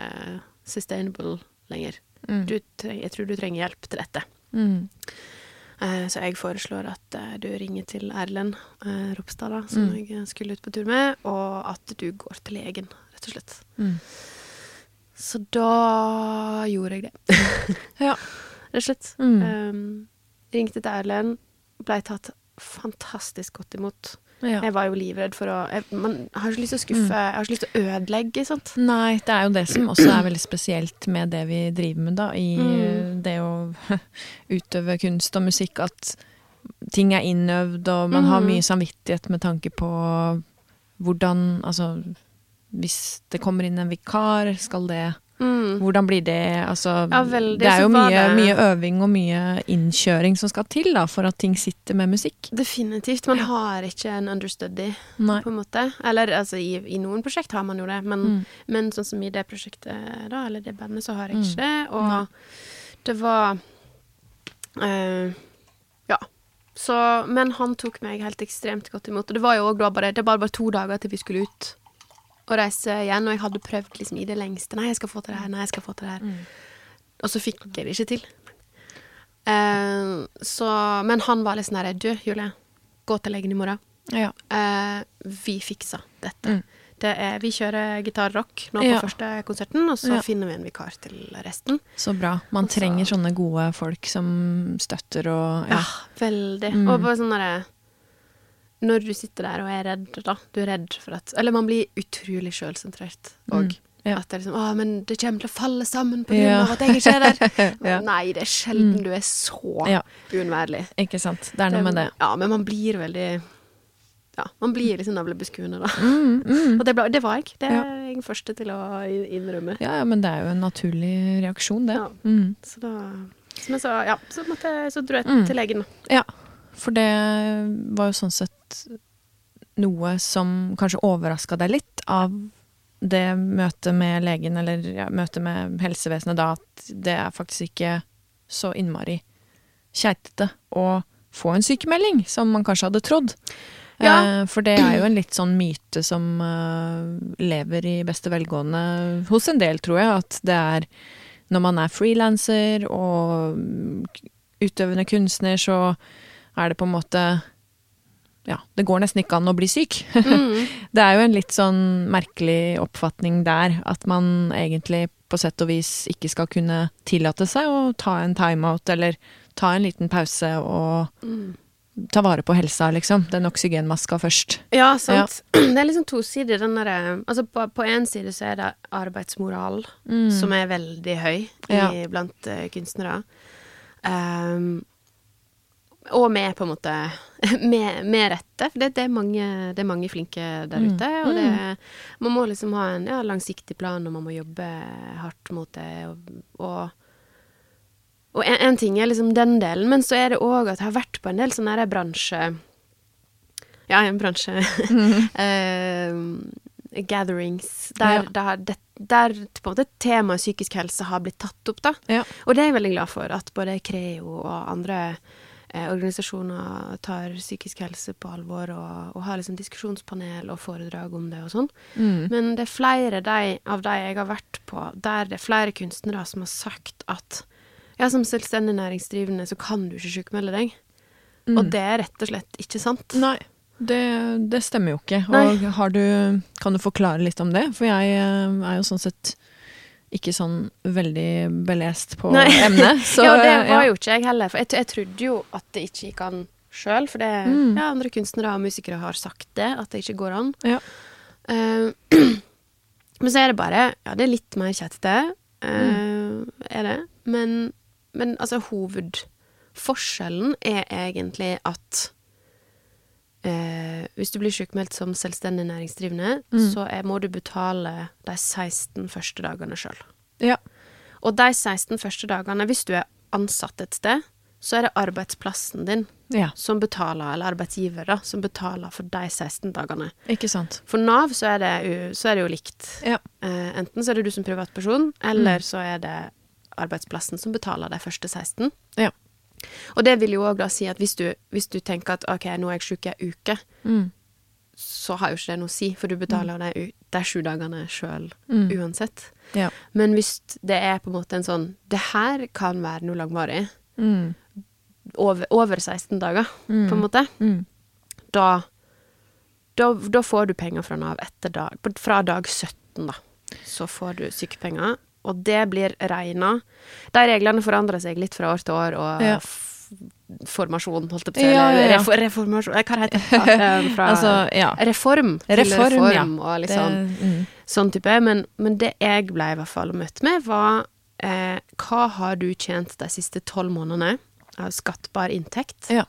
sustainable lenger. Mm. Du jeg tror du trenger hjelp til dette. Mm. Eh, Så jeg foreslår at eh, du ringer til Erlend eh, Ropstad, da, som Mm. jeg skulle ut på tur med, og at du går til legen, rett og slett. Mm. Så da gjorde jeg det, (laughs) Ja. rett og slett. Um, ringte til Erlend, blei tatt fantastisk godt imot. Ja. Jeg var jo livredd for å jeg, Man har ikke lyst til å skuffe, Mm. jeg har ikke lyst til å ødelegge, sant. Nei, det er jo det som også er veldig spesielt med det vi driver med, da. I Mm. det å (laughs) utøve kunst og musikk, at ting er innøvd, og man har Mhm. mye samvittighet med tanke på hvordan Altså, hvis det kommer inn en vikar, skal det Mm. Hvordan blir det? Altså, Ja, veldig, det er jo mye, det- mye øving og mye innkjøring som skal til da, for at ting sitter med musikk. Definitivt. Man har ikke en understudy, Nei. på en måte. Eller altså, i, i noen prosjekt har man jo det, men, Mm. men sånn som i det prosjektet, da, eller det bandet, så har jeg Mm. ikke det. Og Nei. det var uh, Ja. Så, men han tok meg helt ekstremt godt imot. Og det var jo òg bare, det var bare to dager til vi skulle ut og reise igjen, og jeg hadde prøvd liksom i det lengste. Nei, jeg skal få til det her. Nei, jeg skal få til det her. Mm. Og så fikk jeg det ikke til. Uh, så, men han var litt sånn her Du, Julie, gå til legen i morgen. Ja. Uh, vi fiksa dette. Mm. Det er, vi kjører gitarrock nå på Ja. første konserten, og så Ja. finner vi en vikar til resten. Så bra. Man Også, trenger sånne gode folk som støtter og Ja, ja. veldig. Mm. Og bare sånn derre Når du sitter der og er redd, da. Du er redd for at Eller man blir utrolig sjølsentrert òg. Mm, ja. At det er liksom Å, men det kommer til å falle sammen på grunn Ja. av at jeg ikke er der. (laughs) Ja. Nei, det er sjelden Mm. du er så uunnværlig. Ikke sant. Det er noe med det. Ja, men man blir veldig Ja, man blir liksom navlebeskuende, da. Mm, mm. Og det, ble, det var jeg. Det er jeg den første til å innrømme. Ja, men det er jo en naturlig reaksjon, det. Mm. Så da så, så, ja, så, måtte, så dro jeg Mm. til legen. da. Ja, for det var jo sånn sett noe som kanskje overraska deg litt av det møtet med legen, eller ja, møtet med helsevesenet da, at det er faktisk ikke så innmari keitete å få en sykemelding, som man kanskje hadde trodd. Ja. Eh, For det er jo en litt sånn myte som eh, lever i beste velgående hos en del, tror jeg, at det er når man er frilanser og utøvende kunstner, så er det på en måte Ja, det går nesten ikke an å bli syk. (laughs) Mm. Det er jo en litt sånn merkelig oppfatning der, at man egentlig på sett og vis ikke skal kunne tillate seg å ta en timeout, eller ta en liten pause og Mm. ta vare på helsa, liksom. Den oksygenmaska først. Ja, sant. (clears throat) Det er liksom tosidig, den derre Altså, på, én en side så er det arbeidsmoral, som er veldig høy i, Ja. blant uh, kunstnere. Um, og med, på en måte (laughs) Med, med rette, for det, det, er mange, det er mange flinke der Mm. ute. Og det, man må liksom ha en ja, langsiktig plan, og man må jobbe hardt mot det. Og, og, og en, en ting er liksom den delen, men så er det òg at jeg har vært på en del sånne her bransje... Ja, en bransje (laughs) eh, Gatherings der, Ja. der, der på en måte temaet psykisk helse har blitt tatt opp, da. Ja. Og det er jeg veldig glad for, at både Creo og andre organisasjoner tar psykisk helse på alvor og, og har liksom diskusjonspanel og foredrag om det og sånn. Mm. Men det er flere de, av de jeg har vært på, der det er flere kunstnere som har sagt at ja, som selvstendig næringsdrivende så kan du ikke sjukmelde deg. Mm. Og det er rett og slett ikke sant. Nei. Det, det stemmer jo ikke. Og har du, kan du forklare litt om det? For jeg eh, er jo sånn sett ikke sånn veldig belest på Nei. (laughs) emnet. Så, ja, det var ja. jo ikke jeg heller. For jeg, jeg trodde jo at det ikke gikk an sjøl. For det, Mm. ja, andre kunstnere og musikere har sagt det, at det ikke går an. Ja. Uh, (clears throat) men så er det bare Ja, det er litt mer kjettete, uh, Mm. er det. Men, men altså, hovedforskjellen er egentlig at eh, hvis du blir sykmeldt som selvstendig næringsdrivende, Mm. så er, må du betale de 16 første dagene sjøl. Ja. Og de 16 første dagene, hvis du er ansatt et sted, så er det arbeidsplassen din ja, som betaler, eller arbeidsgiver da, som betaler for de 16 dagene. ikke sant. For Nav så er det, jo- så er det jo likt. Ja. Eh, enten så er det du som privatperson, eller Mm. så er det arbeidsplassen som betaler de første 16. Ja. Og det vil jo òg da si at hvis du, hvis du tenker at OK, nå er jeg sjuk i ei uke, Mm. så har jo ikke det noe å si, for du betaler de, u- de sju dagene sjøl Mm. uansett. Ja. Men hvis det er på en måte en sånn Det her kan være noe langvarig. Mm. Over, over 16 dager, Mm. på en måte. Mm. Da, da, da får du penger fra Nav etter dag Fra dag 17, da. Så får du sykepenger. Og det blir regna De reglene forandrer seg litt fra år til år, og Ja. formasjon, holdt jeg på å si. Ja, ja, ja. Refor, reformasjon eh, Hva heter det? Eh, (laughs) Fra Altså. Reform. til Reform, reform og liksom Det, mm. sånn type. Men, men det jeg ble i hvert fall møtt med, var eh, Hva har du tjent de siste tolv månedene av skattbar inntekt? Ja.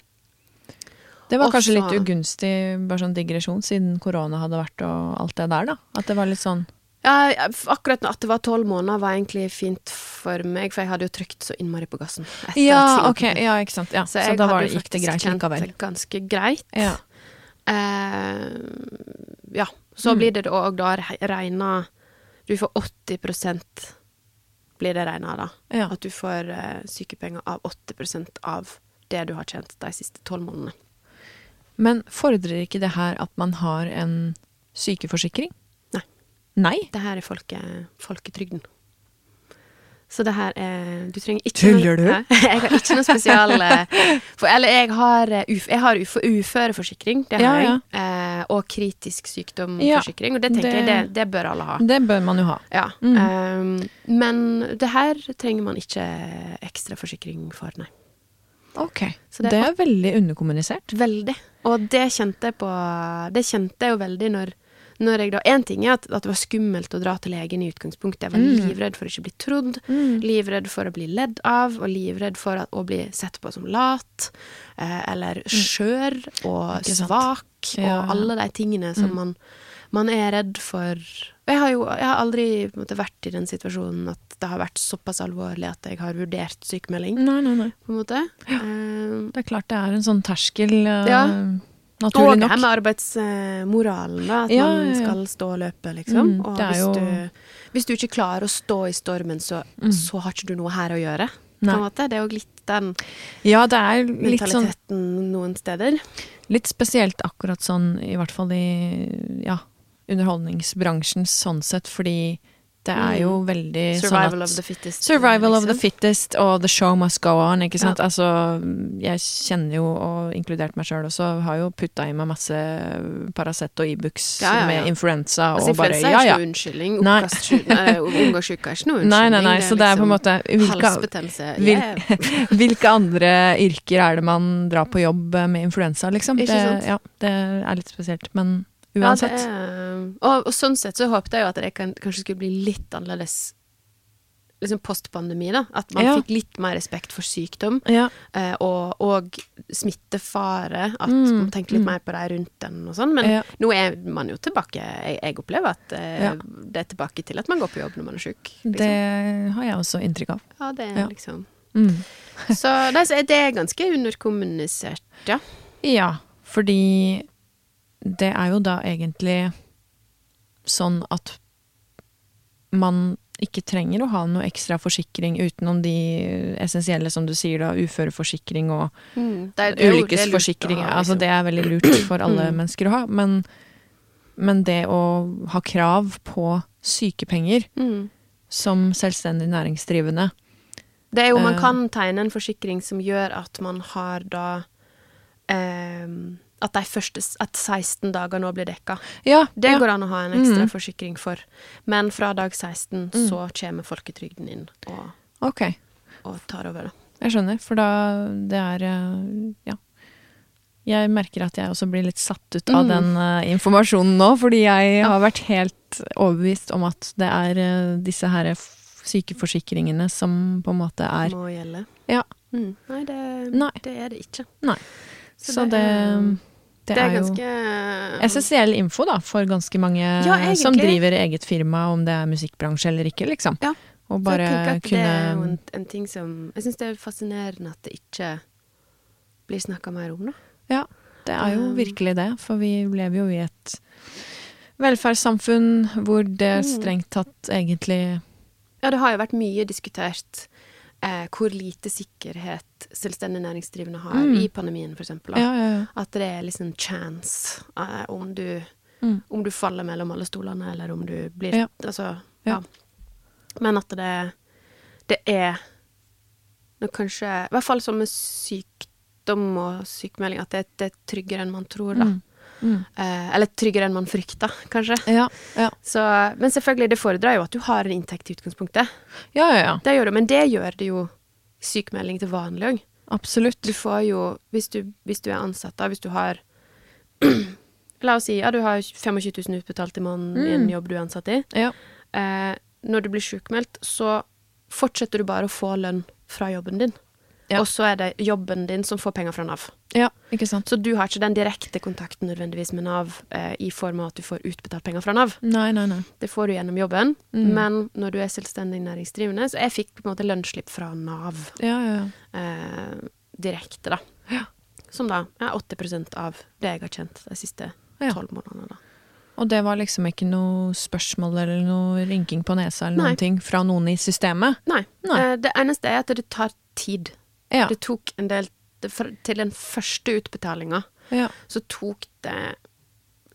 Det var kanskje Også- litt ugunstig, bare sånn digresjon, siden korona hadde vært og alt det der, da. At det var litt sånn Ja, akkurat at det var tolv måneder, var egentlig fint for meg, for jeg hadde jo trykt så innmari på gassen. Ja, ok, ja, ikke sant. Ja. Så, Så, da var, gikk det greit likevel. ganske greit. Ja. Eh, ja, så Mm. blir det òg da re- regna Du får 80% blir det regna da. Ja. At du får eh, sykepenger av 80% av det du har tjent de siste tolv månedene. Men fordrer ikke det her at man har en sykeforsikring? Nei. Det her er folke, folketrygden. Så det her er Du trenger ikke Tuller du? (laughs) Jeg har ikke noe spesial eh, for, Eller jeg har, eh, uf, jeg har uf, uføreforsikring, det har Ja, jeg. Eh, og kritisk sykdomforsikring. Og det tenker det- jeg det, det bør alle ha. Det bør man jo ha. Ja. Mm. Um, men det her trenger man ikke ekstra forsikring for, nei. Ok. Så det, det er veldig underkommunisert. Veldig. Og det kjente jeg på Det kjente jeg jo veldig når, når jeg da En ting er at, at det var skummelt å dra til legen i utgangspunktet. Jeg var Mm. livredd for å ikke bli trodd. Livredd for å bli ledd av, og livredd for at, å bli sett på som lat. Eh, eller skjør og Mm. Svak, Ja, ja. og alle de tingene som Mm. man, man er redd for. Jeg har jo jeg har aldri måte, vært i den situasjonen at det har vært såpass alvorlig at jeg har vurdert sykemelding, Nei, nei, nei. på en måte. Eh, Det er klart det er en sånn terskel, Uh, Ja. Naturlig og det her med arbeidsmoralen, da. At Ja, man skal stå og løpe, liksom. Mm, og hvis, jo- du, hvis du ikke klarer å stå i stormen, så, Mm. så har ikke du noe her å gjøre. Det er jo litt den Ja, det litt sånn mentaliteten noen steder. Litt spesielt akkurat sånn, i hvert fall i ja, underholdningsbransjen sånn sett, fordi det er jo veldig Survival sånn of at the fittest. Survival of the liksom. fittest og the show must go on, ikke sant. Ja. Altså, jeg kjenner jo, og inkludert meg sjøl også, har jo putta i meg masse Paracet og Ibux Ja, ja, ja. med influensa, Altså, og bare influensa er ikke noe unnskyldning. Unngåsjuka er ikke noe (laughs) unnskyldning. Nei, nei, nei, så det er på en måte hvilke, liksom Halsbetennelse. hvil- Yeah. (laughs) hvilke andre yrker er det man drar på jobb med influensa, liksom? Ikke Det, ja, det er litt spesielt, men Ja, uansett. Ja, er, og, og sånn sett så håpet jeg jo at det kan, kanskje skulle bli litt annerledes liksom postpandemi, da. At man Ja. fikk litt mer respekt for sykdom. Ja. Eh, og, og smittefare. At Mm, man tenker litt mm. mer på de rundt den og sånn. Men Ja. nå er man jo tilbake. Jeg, jeg opplever at eh, det er tilbake til at man går på jobb når man er sjuk. Det Liksom. har jeg også inntrykk av. Ja, det er liksom Mm. Så det er ganske underkommunisert, ja. Ja, fordi det er jo da egentlig sånn at man ikke trenger å ha noe ekstra forsikring utenom de essensielle, som du sier da, uføreforsikring og å ulykkesforsikring. Altså liksom. det er veldig lurt for alle Mm. mennesker å ha, men, men det å ha krav på sykepenger Mm. som selvstendig næringsdrivende Det er jo, man Eh. kan tegne en forsikring som gjør at man har da eh, at de første at 16 dager nå blir dekka. Ja, Det ja. går an å ha en ekstra Mm. forsikring for. Men fra dag 16 Mm. så kommer folketrygden inn og, okay. og tar over. det. jeg skjønner. For da det er eh, Ja. Jeg merker at jeg også blir litt satt ut av Mm. den uh, informasjonen nå, fordi jeg har vært helt overbevist om at det er uh, disse her sykeforsikringene som på en måte er Må gjelde. Ja. Mm. Nei, det, Nei. det er det ikke. Nei. Så Så, det det, er- det, Det er er, jo ganske essensiell info da, for ganske mange Ja, som driver eget firma, om det er musikkbransje eller ikke, liksom. Ja. Og bare jeg kunne Det er jo en, en ting som Jeg syns det er fascinerende at det ikke blir snakka mer om, da. Ja, det er jo Um, virkelig det, for vi lever jo i et velferdssamfunn hvor det Mm. strengt tatt egentlig Ja, det har jo vært mye diskutert eh, hvor lite sikkerhet selvstendig næringsdrivende har Mm. i pandemien, eksempel. Ja, ja, ja. At det er liksom chance eh, om, du, Mm. om du faller mellom alle stolene, eller om du blir Ja. Altså, Ja. Men at det, det er nå kanskje I hvert fall som med sykdom og sykemelding, at det, det er tryggere enn man tror, da. Mm. Mm. Eh, eller tryggere enn man frykter, kanskje. Ja, ja. Så, men selvfølgelig, det foredrar jo at du har en inntekt i utgangspunktet. ja, ja, ja. Det gjør det, men det gjør det jo sykemelding til vanlig òg. Absolutt. Du får jo, hvis du, hvis du er ansatt, da, hvis du har (clears throat) La oss si ja, du har 25 000 utbetalt i måneden i en Mm. jobb du er ansatt i. Ja. Eh, når du blir sykemeldt, så fortsetter du bare å få lønn fra jobben din. Ja. Og så er det jobben din som får penger fra Nav. ja, ikke sant. Så du har ikke den direkte kontakten nødvendigvis med Nav eh, i form av at du får utbetalt penger fra Nav. Nei, nei, nei. Det får du gjennom jobben, Mm. men når du er selvstendig næringsdrivende Så jeg fikk på en måte lønnsslipp fra Nav Ja, ja, ja. eh, direkte, da. Ja. Som da er 80% av det jeg har tjent de siste tolv månedene. da. Og det var liksom ikke noe spørsmål eller noe rynking på nesa eller Nei. noen ting fra noen i systemet? Nei. Nei. Eh, det eneste er at det tar tid. Ja. Det tok en del Til den første utbetalinga ja. så tok det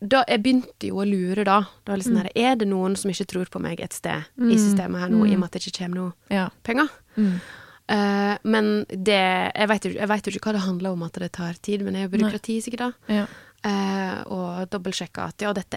da, Jeg begynte jo å lure da. da liksom Mm. her, er det noen som ikke tror på meg et sted Mm. i systemet her nå, i og Mm. med at det ikke kommer noe ja. penger? Mm. Eh, men det Jeg vet jo ikke hva det handler om at det tar tid, men det er jo byråkrati sikkert, da. ja. Uh, og dobbeltsjekke at ja, dette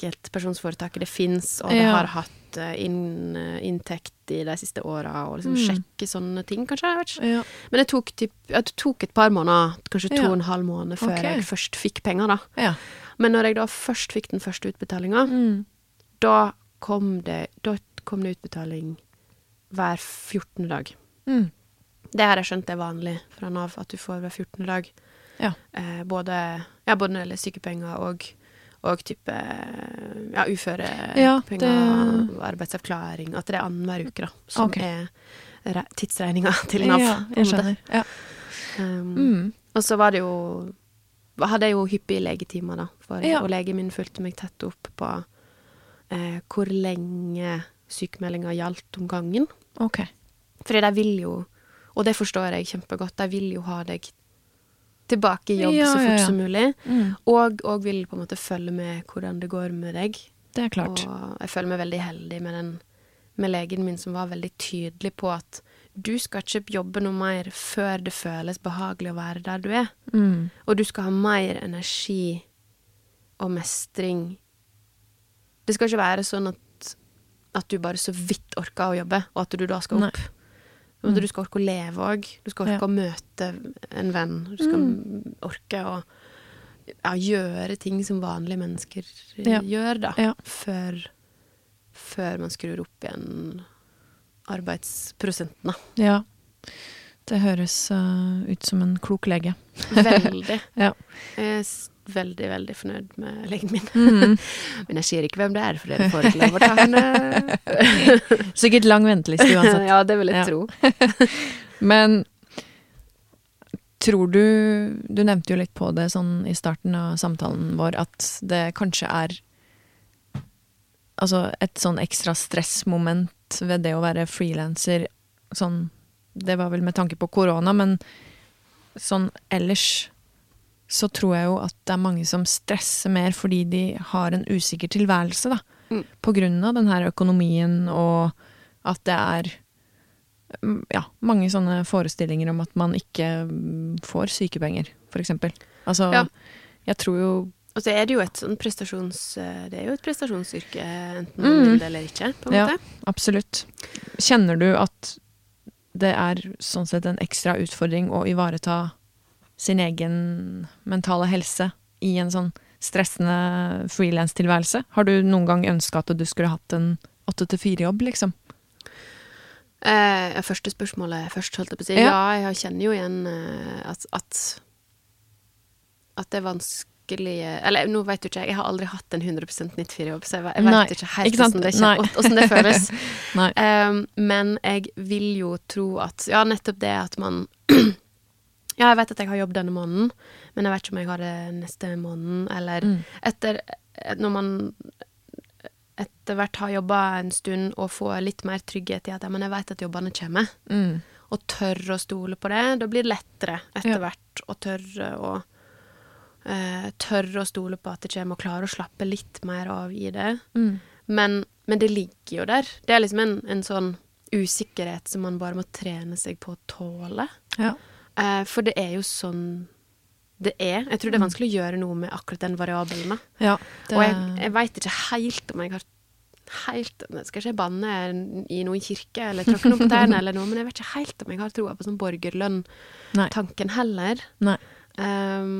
enkeltpersonsforetaket det fins, og det Ja. har hatt eh, inn, eh, inntekt i de siste åra, og liksom Mm. sjekke sånne ting, kanskje. Jeg ja. Men det tok, typ, det tok et par måneder, kanskje to og en halv måned, før okay. jeg først fikk penger, da. ja. Men når jeg da først fikk den første utbetalinga, Mm. da kom det, da kom det utbetaling hver 14. dag. Mm. Det har jeg skjønt er vanlig fra Nav, at du får hver 14. dag. Ja. Eh, både, ja, både når det gjelder sykepenger og, og type ja, uførepenger Ja, det- og arbeidsavklaring. At det er annenhver uke, da, som okay. er re- tidsregninga (laughs) til Nav. Ja, jeg skjønner. Ja. Um, Mm. Og så var det jo Hadde jeg jo hyppige legetimer, da. For, Ja. Og legen min fulgte meg tett opp på eh, hvor lenge sykemeldinga gjaldt om gangen. Okay. Fordi de vil jo, og det forstår jeg kjempegodt, de vil jo ha deg tilbake i jobb Ja, så fort ja, ja. som mulig. Mm. Og, og vil på en måte følge med hvordan det går med deg. Det er klart. Og jeg føler meg veldig heldig med, den, med legen min som var veldig tydelig på at du skal ikke jobbe noe mer før det føles behagelig å være der du er. Mm. Og du skal ha mer energi og mestring. Det skal ikke være sånn at, at du bare så vidt orker å jobbe, og at du da skal opp. Nei. Men Du skal orke å leve òg. Du skal orke Ja. å møte en venn. Du skal orke å ja, gjøre ting som vanlige mennesker Ja. gjør, da. Før, før man skrur opp igjen arbeidsprosentene. Ja. Det høres uh, ut som en klok lege. Veldig. (laughs) Ja. S- veldig, veldig fornøyd med legen min. Mm. (laughs) Men jeg sier ikke hvem det er, for det får ikke lov å ta henne. (laughs) Sikkert lang venteliste uansett. (laughs) ja, det vil jeg Ja. tro. Men tror du Du nevnte jo litt på det sånn i starten av samtalen vår, at det kanskje er Altså et sånn ekstra stressmoment ved det å være frilanser. Sånn Det var vel med tanke på korona, men sånn ellers så tror jeg jo at det er mange som stresser mer fordi de har en usikker tilværelse, da. Mm. På grunn av den her økonomien og at det er mm, ja, mange sånne forestillinger om at man ikke mm, får sykepenger, for eksempel. Altså, Ja. jeg tror jo Og så er det jo et sånn prestasjons... eh, Det er jo et prestasjonsyrke, enten man Mm. vil det eller ikke, på en Ja. måte. Absolutt. Kjenner du at det er sånn sett en ekstra utfordring å ivareta sin egen mentale helse i en sånn stressende frilanstilværelse? Har du noen gang ønska at du skulle hatt en åtte til fire-jobb, liksom? Eh, første spørsmålet først, holdt jeg på å si. Ja. Ja, jeg kjenner jo igjen eh, at, at At det er vanskelig Eller nå vet du ikke, jeg har aldri hatt en 100 94-jobb, så jeg, jeg vet ikke helt ikke hvordan det, hvordan det føles. (laughs) Um, men jeg vil jo tro at Ja, nettopp det at man (clears throat) Ja, jeg vet at jeg har jobb denne måneden, men jeg vet ikke om jeg har det neste måneden, eller Mm. etter Når man etter hvert har jobba en stund og får litt mer trygghet i at ja, men jeg vet at jobbene kommer, Mm. og tør å stole på det, da blir det lettere etter Ja. hvert å tørre å uh, Tørre å stole på at det kommer, og klare å slappe litt mer av i det. Mm. Men, men det ligger jo der. Det er liksom en, en sånn usikkerhet som man bare må trene seg på å tåle. Ja. Eh, for det er jo sånn det er. Jeg tror det er vanskelig å gjøre noe med akkurat den variabelen. ja det, Og jeg, jeg veit ikke helt om jeg har helt Skal ikke jeg banne i noen kirke eller tråkke noen på tærne eller noe, men jeg vet ikke helt om jeg har troa på sånn borgerlønn-tanken heller. Nei. Um,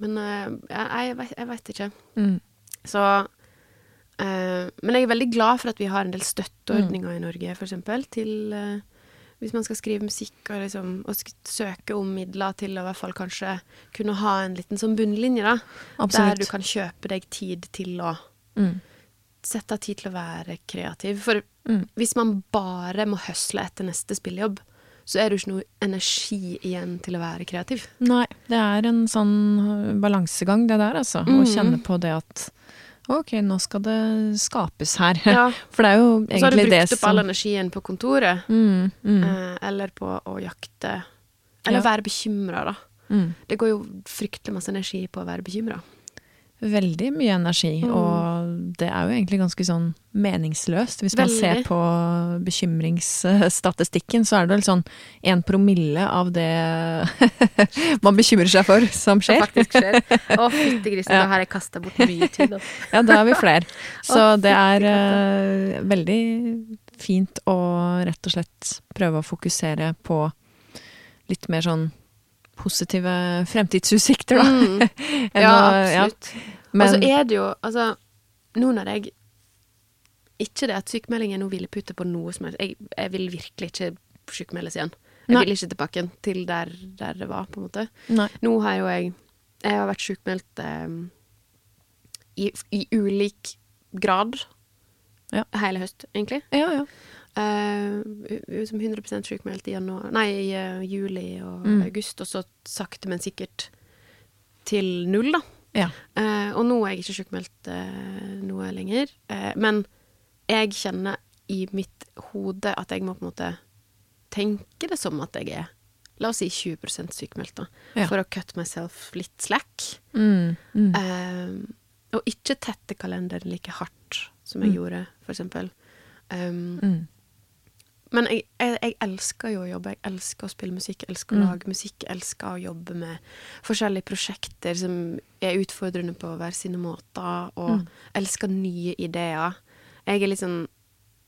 men eh, jeg, jeg, vet, ikke. Mm. Så uh, Men jeg er veldig glad for at vi har en del støtteordninger i Norge, for eksempel, til eh, hvis man skal skrive musikk og, liksom, og søke om midler til å i hvert fall kanskje kunne ha en liten sånn bunnlinje, da. Der du kan kjøpe deg tid til å Mm. Sette av tid til å være kreativ. For Mm. hvis man bare må høsle etter neste spillejobb, så er det jo ikke noe energi igjen til å være kreativ. Nei, det er en sånn balansegang, det der, altså. Å Mhm. kjenne på det at ok, nå skal det skapes her. Ja. (laughs) For det er jo Og så har du brukt opp som all energien på kontoret, mm, mm, eh, eller på å jakte Eller Ja. være bekymra, da. mm. Det går jo fryktelig masse energi på å være bekymra. Veldig mye energi, Mm. og det er jo egentlig ganske sånn meningsløst. Hvis man ser på bekymringsstatistikken, så er det vel sånn en promille av det (laughs) man bekymrer seg for, som skjer. Som faktisk skjer. Å, fytti (laughs) grisen, Ja. da har jeg kasta bort mye tid. Ja, da er vi flere. Så Å, det er eh, veldig fint å rett og slett prøve å fokusere på litt mer sånn positive fremtidsutsikter, da. Mm. (laughs) Ja, å- ja. absolutt. Men, Og så er det jo, altså Nå når jeg Ikke det at sykemelding er noe hvilepute på noe som helst. Jeg, jeg vil virkelig ikke sykemeldes igjen. Jeg Nei. vil ikke tilbake til der, der det var, på en måte. nei. Nå har jo jeg Jeg har vært sykemeldt eh, i, i ulik grad Ja. hele høst, egentlig. Ja, ja. Eh, u- u- som 100 sykmeldt i nei, i uh, juli og Mm. august, og så sakte, men sikkert til null, da. ja. Uh, og nå er jeg ikke sykmeldt noe lenger. Men jeg kjenner i mitt hode at jeg må på en måte tenke det som at jeg er La oss si 20 sykmeldt, da. Ja. For å cut myself litt slack. Mm, mm. Og ikke tette kalenderen like hardt som jeg Mm. gjorde, for eksempel. Um, Mm. Men jeg, jeg, jeg elsker jo å jobbe. Jeg elsker å spille musikk, jeg elsker å Mm. lage musikk. Jeg elsker å jobbe med forskjellige prosjekter som er utfordrende på hver sine måter, og Mm. elsker nye ideer. Jeg er litt sånn,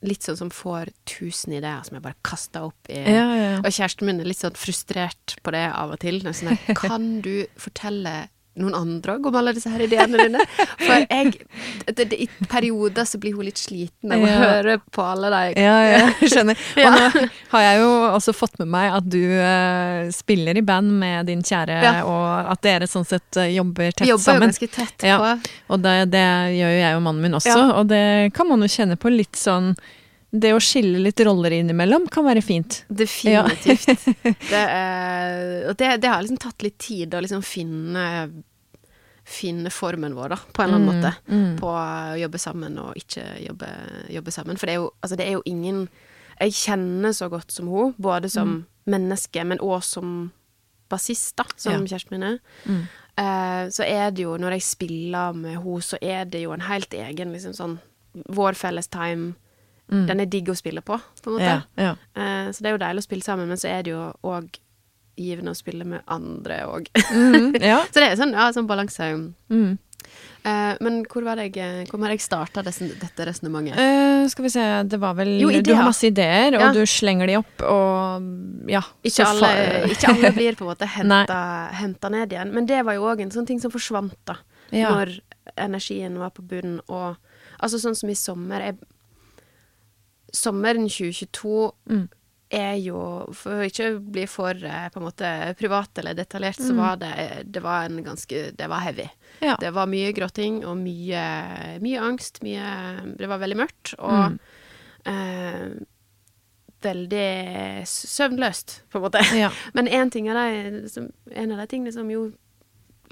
litt sånn som får tusen ideer som jeg bare kaster opp i Ja, ja, ja. Og kjæresten min er litt sånn frustrert på det av og til. Sånn her, (laughs) kan du fortelle noen andre òg om alle disse her ideene dine? For (laughs) jeg det, det, I perioder så blir hun litt sliten av å Ja. høre på alle de Ja, ja, (laughs) skjønner. skjønner. Ja. Og nå har jeg jo også fått med meg at du uh, spiller i band med din kjære, Ja. og at dere sånn sett uh, jobber tett Vi jobber jo ganske tett Ja. på Og det, det gjør jo jeg og mannen min også, og det kan man jo kjenne på litt sånn Det å skille litt roller innimellom kan være fint. Definitivt. (laughs) det, er, og det, det har liksom tatt litt tid å liksom finne Finne formen vår, da, på en eller annen Mm, måte. mm. På å jobbe sammen og ikke jobbe, jobbe sammen. For det er, jo, altså det er jo ingen Jeg kjenner så godt som hun, både som menneske, men òg som bassist, da, som Ja. kjæresten min er. Mm. Eh, så er det jo, når jeg spiller med henne, så er det jo en helt egen liksom sånn Vår felles time. Mm. Den er digg å spille på, på en måte. Ja, ja. Uh, så det er jo deilig å spille sammen, men så er det jo òg givende å spille med andre òg. Mm, (laughs) ja. Så det er sånn, ja, sånn balanse. Mm. Uh, men hvor var det jeg Hvor var jeg starta dette resonnementet? Uh, skal vi se, det var vel Jo, Du har masse ideer, og Ja. du slenger de opp, og ja. Ikke alle, ikke alle (laughs) blir på en måte henta, henta ned igjen. Men det var jo òg en sånn ting som forsvant, da. Ja. Når energien var på bunnen. Og altså sånn som i sommer jeg, Sommeren 2022 Mm. er jo For å ikke bli for eh, på en måte privat eller detaljert, så Mm. var det Det var en ganske Det var heavy. Ja. Det var mye gråting og mye, mye angst. Mye Det var veldig mørkt. Og Mm. eh, veldig søvnløst, på en måte. Ja. (laughs) Men en, ting av de, en av de tingene som jo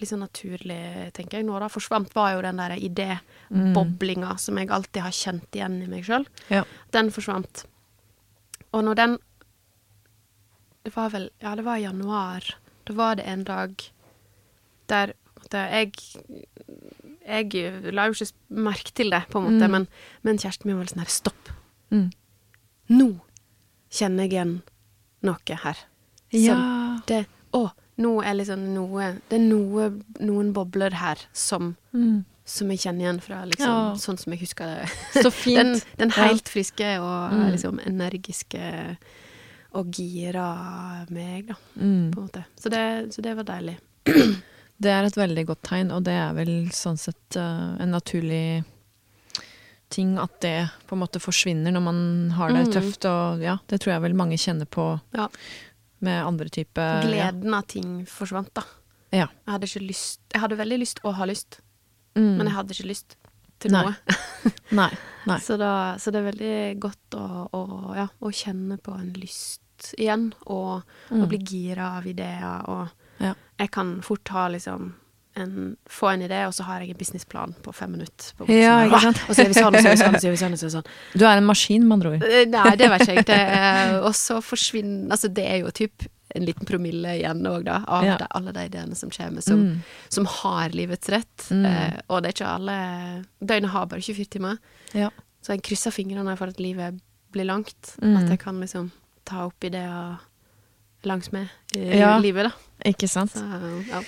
litt sånn naturlig, tenker jeg, nå da forsvant, var jo den der idéboblinga som jeg alltid har kjent igjen i meg sjøl. Ja. Den forsvant. Og når den Det var vel Ja, det var i januar. Da var det en dag der jeg Jeg la jo ikke merke til det, på en måte, Mm. men, men kjæresten min var litt sånn her Stopp. Mm. Nå kjenner jeg igjen noe her. Som Ja. det Å, nå er liksom noe Det er noe, noen bobler her som, Mm. som jeg kjenner igjen fra liksom Ja. sånn som jeg husker det. Så (laughs) fint. Den, den Ja. helt friske og Mm. liksom energiske og gira meg, da, Mm. på en måte. Så det, så det var deilig. Det er et veldig godt tegn, og det er vel sånn sett uh, en naturlig ting at det på en måte forsvinner når man har det Mm. tøft, og ja, det tror jeg vel mange kjenner på Ja. Med andre typer ja. Gleden av ting forsvant, da. Ja. Jeg hadde ikke lyst Jeg hadde veldig lyst å ha lyst, Mm. men jeg hadde ikke lyst til Nei. noe. (laughs) Nei. Nei. Så, da, så det er veldig godt å, å, ja, å kjenne på en lyst igjen, og, Mm. og bli gira av ideer. Og Ja. jeg kan fort ha liksom en, få en idé, og så har jeg en businessplan på fem minutter. På Ja, ikke sant? Og så gjør vi sånn, og så gjør vi sånn, og så gjør vi sånn. Og så gjør vi sånn. Du er en maskin, med andre ord. Eh, Nei, det vet ikke jeg. Det er, og så forsvinner Altså, det er jo typ en liten promille igjen òg, da, av Ja. de, alle de ideene som kommer, som, Mm. som har livets rett. Mm. Eh, og det er ikke alle Døgnet har bare 24 timer. Ja. Så jeg krysser fingrene for at livet blir langt. Mm. At jeg kan liksom ta opp ideer langs med i Ja. livet, da. Ikke sant? Så, ja.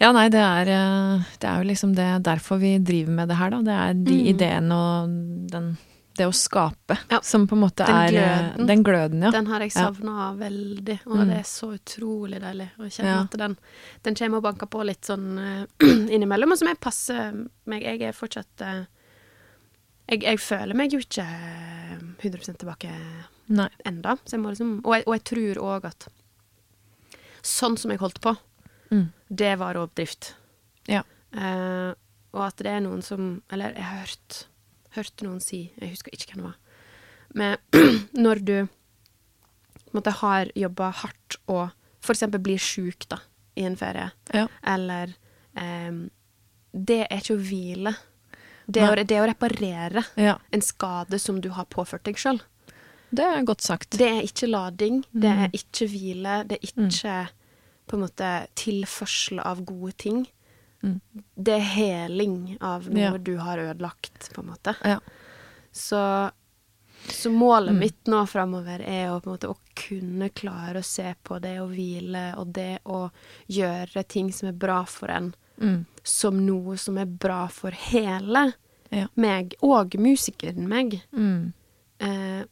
Ja, nei, det er, eh, det er jo liksom det derfor vi driver med det her, da. Det er de Mm. ideene og den, det å skape Ja. som på en måte Den er eh, gløden. Den gløden, ja. Den har jeg Ja. veldig, og Mm. det er så utrolig deilig. å kjenne at den, den kommer og banker på litt sånn eh, (clears throat) innimellom, og som jeg passer meg. Jeg er fortsatt jeg, jeg føler meg jo ikke eh, 100 tilbake Nei. enda, så jeg må liksom Og jeg, og jeg tror òg at sånn som jeg holdt på, Mm. det var rovdrift. Ja. Eh, og at det er noen som Eller jeg har hørt, hørt noen si, jeg husker ikke hvem det var, men (clears throat) når du måte har jobba hardt og for eksempel blir sjuk da, i en ferie, Ja. eller um, Det er ikke å hvile. Det er, å, det er å reparere ja. en skade som du har påført deg sjøl. Det er godt sagt. Det er ikke lading, det Mm. er ikke hvile, det er ikke på en måte tilførsel av gode ting. Mm. Det er heling av noe Ja. du har ødelagt, på en måte. Ja. Så, så målet Mm. mitt nå framover er å, måte, å kunne klare å se på det å hvile og det å gjøre ting som er bra for en, Mm. som noe som er bra for hele Ja. meg, og musikeren meg. Mm. Eh,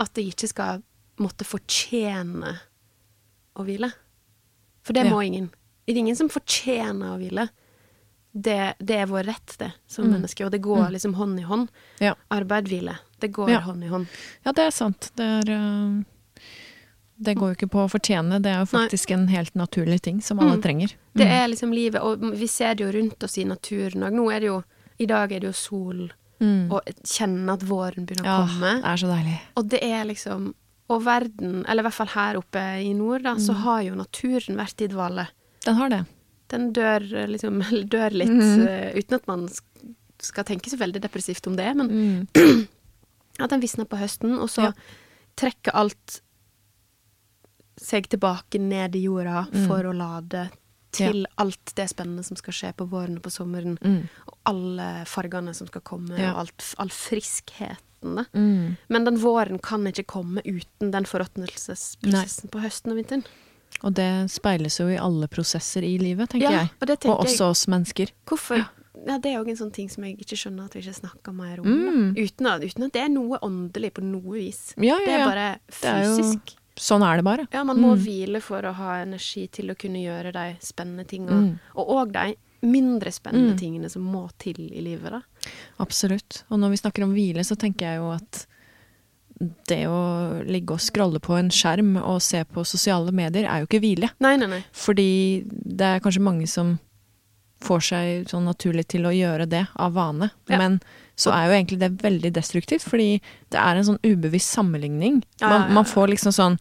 at jeg ikke skal måtte fortjene å hvile. For det Ja. må ingen. Det er ingen som fortjener å hvile. Det, det er vår rett, det, som Mm. menneske. Og det går Mm. liksom hånd i hånd. Ja. Arbeid, hvile. Det går Ja. hånd i hånd. ja, det er sant. Det er eh, Det går jo ikke på å fortjene, det er jo Nei. faktisk en helt naturlig ting som alle Mm. trenger. Det Mm. er liksom livet, og vi ser det jo rundt oss i naturen òg. Nå er det jo I dag er det jo sol, Mm. og kjenne at våren begynner Ja, å komme. det er så deilig. Og det er liksom Og verden, eller i hvert fall her oppe i nord, da, så Mm. har jo naturen vært i dvale. Den har det. Den dør eh, liksom (laughs) dør litt mm. uh, uten at man skal tenke så veldig depressivt om det, men Mm. (clears throat) at den visner på høsten, og så Ja. trekker alt seg tilbake ned i jorda Mm. for å lade til alt det spennende som skal skje på våren og på sommeren, Mm. og alle fargene som skal komme, Ja. og alt, all friskheten. Mm. Men den våren kan ikke komme uten den forråtnelsesprosessen på høsten og vinteren. Og det speiles jo i alle prosesser i livet, tenker Ja, jeg. og det tenker Og også oss mennesker. Hvorfor ja, Det er òg en sånn ting som jeg ikke skjønner at vi ikke snakker mer om. Mm. Uten, at, uten at det er noe åndelig på noe vis. Ja, Det ja, er bare bare Det er jo- fysisk. Sånn er det bare. Ja, man må Mm. hvile for å ha energi til å kunne gjøre de spennende tingene. Mm. Og òg de mindre spennende Mm. tingene som må til i livet, da. Absolutt. Og når vi snakker om hvile, så tenker jeg jo at det å ligge og scrolle på en skjerm og se på sosiale medier er jo ikke hvile. Nei, nei, nei. Fordi det er kanskje mange som får seg sånn naturlig til å gjøre det av vane. Ja. Men så er jo egentlig det veldig destruktivt, fordi det er en sånn ubevisst sammenligning. Man, man får liksom sånn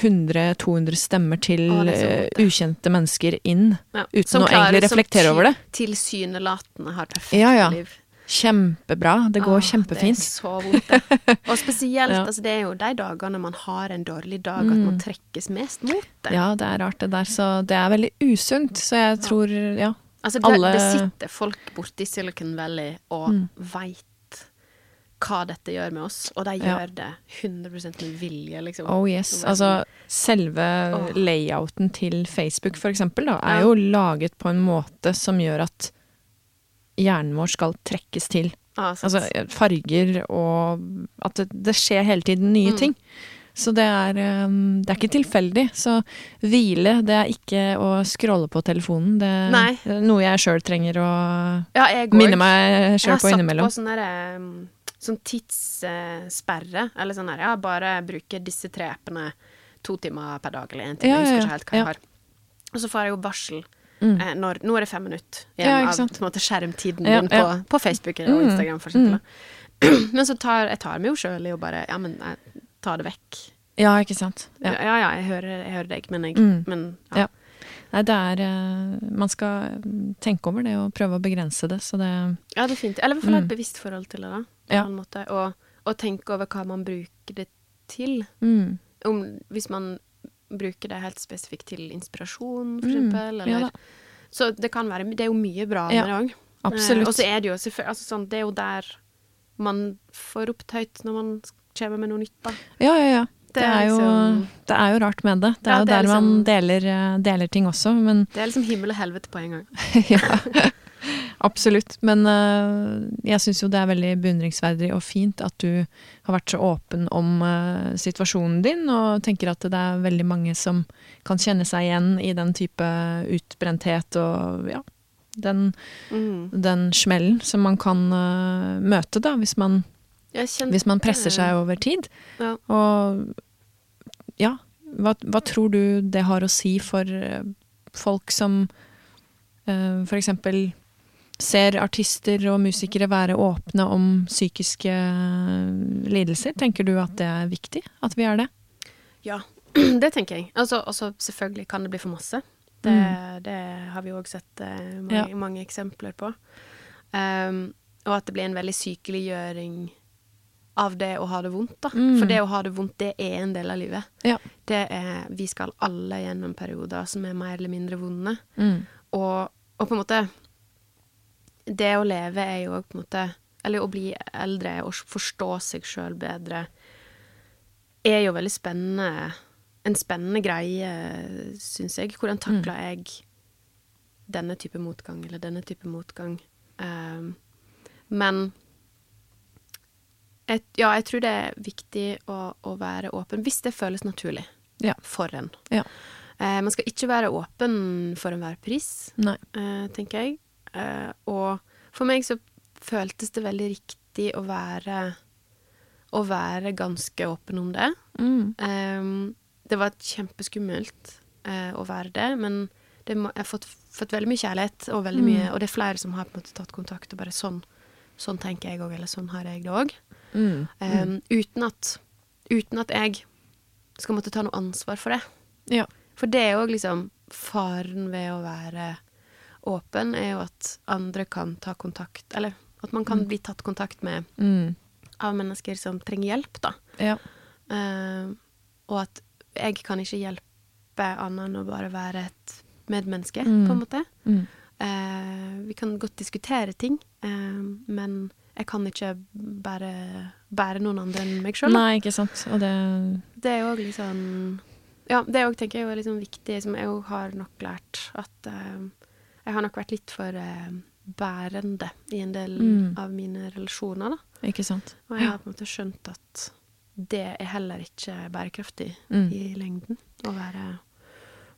100-200 stemmer til Å, eh, ukjente mennesker inn, Ja. uten å egentlig reflektere over det. Som Tilsynelatende har perfekt Ja, ja. liv. Kjempebra. Det går Åh, kjempefint. Det er så vondt, det. (laughs) Og spesielt, altså, det er jo de dagene man har en dårlig dag, at man trekkes mest mot det. Ja, det er rart det der, så det er veldig usunt. Så jeg tror, ja. Altså, det, Alle- det sitter folk borte i Silicon Valley og Mm. veit hva dette gjør med oss, og de Ja. gjør det 100 med vilje, liksom. Oh yes. Altså, selve oh. layouten til Facebook, for eksempel, da, er Ja. jo laget på en måte som gjør at hjernen vår skal trekkes til. Ah. Altså farger og At det, det skjer hele tiden nye Mm. ting. Så det er, um, det er ikke tilfeldig. Så hvile, det er ikke å scrolle på telefonen. Det Nei. er noe jeg sjøl trenger å ja, minne på meg Jeg sjøl har på satt innimellom. på sånn um, Sånn tidssperre. Eller sånn her, ja, bare bruke disse tre appene to timer per dag, eller én time. Ja, Jeg husker ikke helt hva jeg ja. har. Og så får jeg jo varsel Mm. eh, når Nå er det fem minutter igjen Ja, av på måte, skjermtiden Ja, din på, på Facebook og Mm. Instagram, for eksempel. da. (clears throat) Men så tar jeg tar meg jo sjøl i å bare Ja, men jeg tar det vekk. Ja, ikke sant. Ja, Ja. ja, jeg, hører, jeg hører deg, men jeg Mm. men, ja. Ja. Nei, det er eh, Man skal tenke over det og prøve å begrense det, så det Ja, det er fint. Eller i hvert fall ha et Mm. bevisst forhold til det, da. På Ja. en måte. Og, og tenke over hva man bruker det til. mm. Om, hvis man bruker det helt spesifikt til inspirasjon, for Mm. eksempel. Eller, Ja så det kan være Det er jo mye bra med det òg. Absolutt. og så er det jo selvfølgelig altså sånn, Det er jo der man får ropt høyt når man kommer med noe nytt, da. Ja, ja, ja. Det, er jo, liksom- det er jo rart med det. Det er Ja, jo det er der man liksom- deler, eh, deler ting også, men Det er liksom himmel og helvete på en gang. (laughs) ja. Absolutt. Men eh, jeg syns jo det er veldig beundringsverdig og fint at du har vært så åpen om eh, situasjonen din, og tenker at det er veldig mange som kan kjenne seg igjen i den type utbrenthet og ja, den, Mm. den smellen som man kan møte, da, hvis man, hvis man presser seg over tid. Ja. Og ja, hva, hva tror du det har å si for eh, folk som uh, for eksempel ser artister og musikere være åpne om psykiske eh, lidelser? Tenker du at det er viktig at vi er det? Ja, (clears throat) det tenker jeg. Altså, altså, selvfølgelig kan det bli for masse. Det, Mm. det har vi òg sett eh, mange, Ja. mange eksempler på. Um, og at det blir en veldig sykeliggjøring av det å ha det vondt, da. Mm. For det å ha det vondt, det er en del av livet. Ja. Det er, vi skal alle gjennom perioder som er mer eller mindre vonde. Mm. Og, og på en måte Det å leve er jo på en måte Eller å bli eldre og forstå seg sjøl bedre er jo veldig spennende En spennende greie, syns jeg. Hvordan takler jeg denne type motgang, eller denne type motgang? Um, men et, ja, jeg tror det er viktig å, å være åpen, hvis det føles naturlig Ja. for en. Ja. Eh, man skal ikke være åpen for enhver pris, eh, tenker jeg. Eh, og for meg så føltes det veldig riktig å være Å være ganske åpen om det. Mm. Eh, det var kjempeskummelt eh, å være det, men det må, jeg har fått, fått veldig mye kjærlighet, og, veldig mye, og det er flere som har tatt kontakt og bare sånn, sånn tenker jeg òg, eller sånn har jeg det òg. Mm. Um, uten, at, uten at jeg skal måtte ta noe ansvar for det. Ja. For det er jo liksom faren ved å være åpen, er jo at andre kan ta kontakt Eller at man kan bli tatt kontakt med Mm. av mennesker som trenger hjelp, da. Ja. Uh, og at jeg kan ikke hjelpe annet enn å bare være et medmenneske, Mm. på en måte. Mm. Eh, vi kan godt diskutere ting, uh, men jeg kan ikke bære, bære noen andre enn meg sjøl. Nei, ikke sant. Og det Det er òg litt sånn ja, det òg tenker jeg er liksom viktig, som jeg òg har nok lært, at uh, jeg har nok vært litt for uh, bærende i en del Mm. av mine relasjoner, da. Ikke sant? Og jeg har på en måte skjønt at det er heller ikke bærekraftig Mm. i lengden. Å være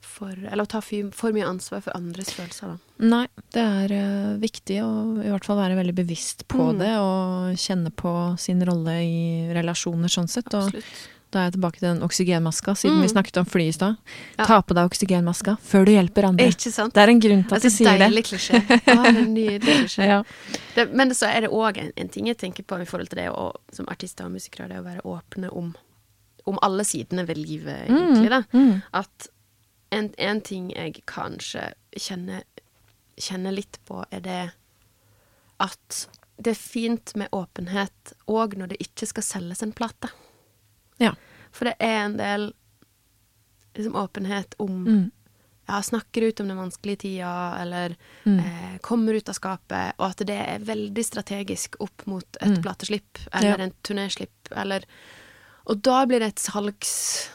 for Eller å ta for, mye ansvar for andres følelser, da. Nei, det er uh, viktig å i hvert fall være veldig bevisst på Mm. det, og kjenne på sin rolle i relasjoner sånn sett. Og da er jeg tilbake til den oksygenmaska, siden Mm. vi snakket om fly i stad. Ja. Ta på deg oksygenmaska før du hjelper andre. Ikke sant? Det er en grunn til at Altså, de sier det. deilig klisjé. Er en nydelig klisjé. (laughs) Ja. Det, men så er det òg en, en ting jeg tenker på i forhold til det å, som artister og musikere, det å være åpne om, om alle sidene ved livet, egentlig. da. Mm. At en, en ting jeg kanskje kjenner, kjenner litt på, er det at det er fint med åpenhet òg når det ikke skal selges en plate. Ja. For det er en del liksom, åpenhet om Mm. ja, snakker ut om den vanskelige tida, eller Mm. eh, kommer ut av skapet, og at det er veldig strategisk opp mot et Mm. plateslipp, eller Ja. en turnéslipp, eller Og da blir det et salgs...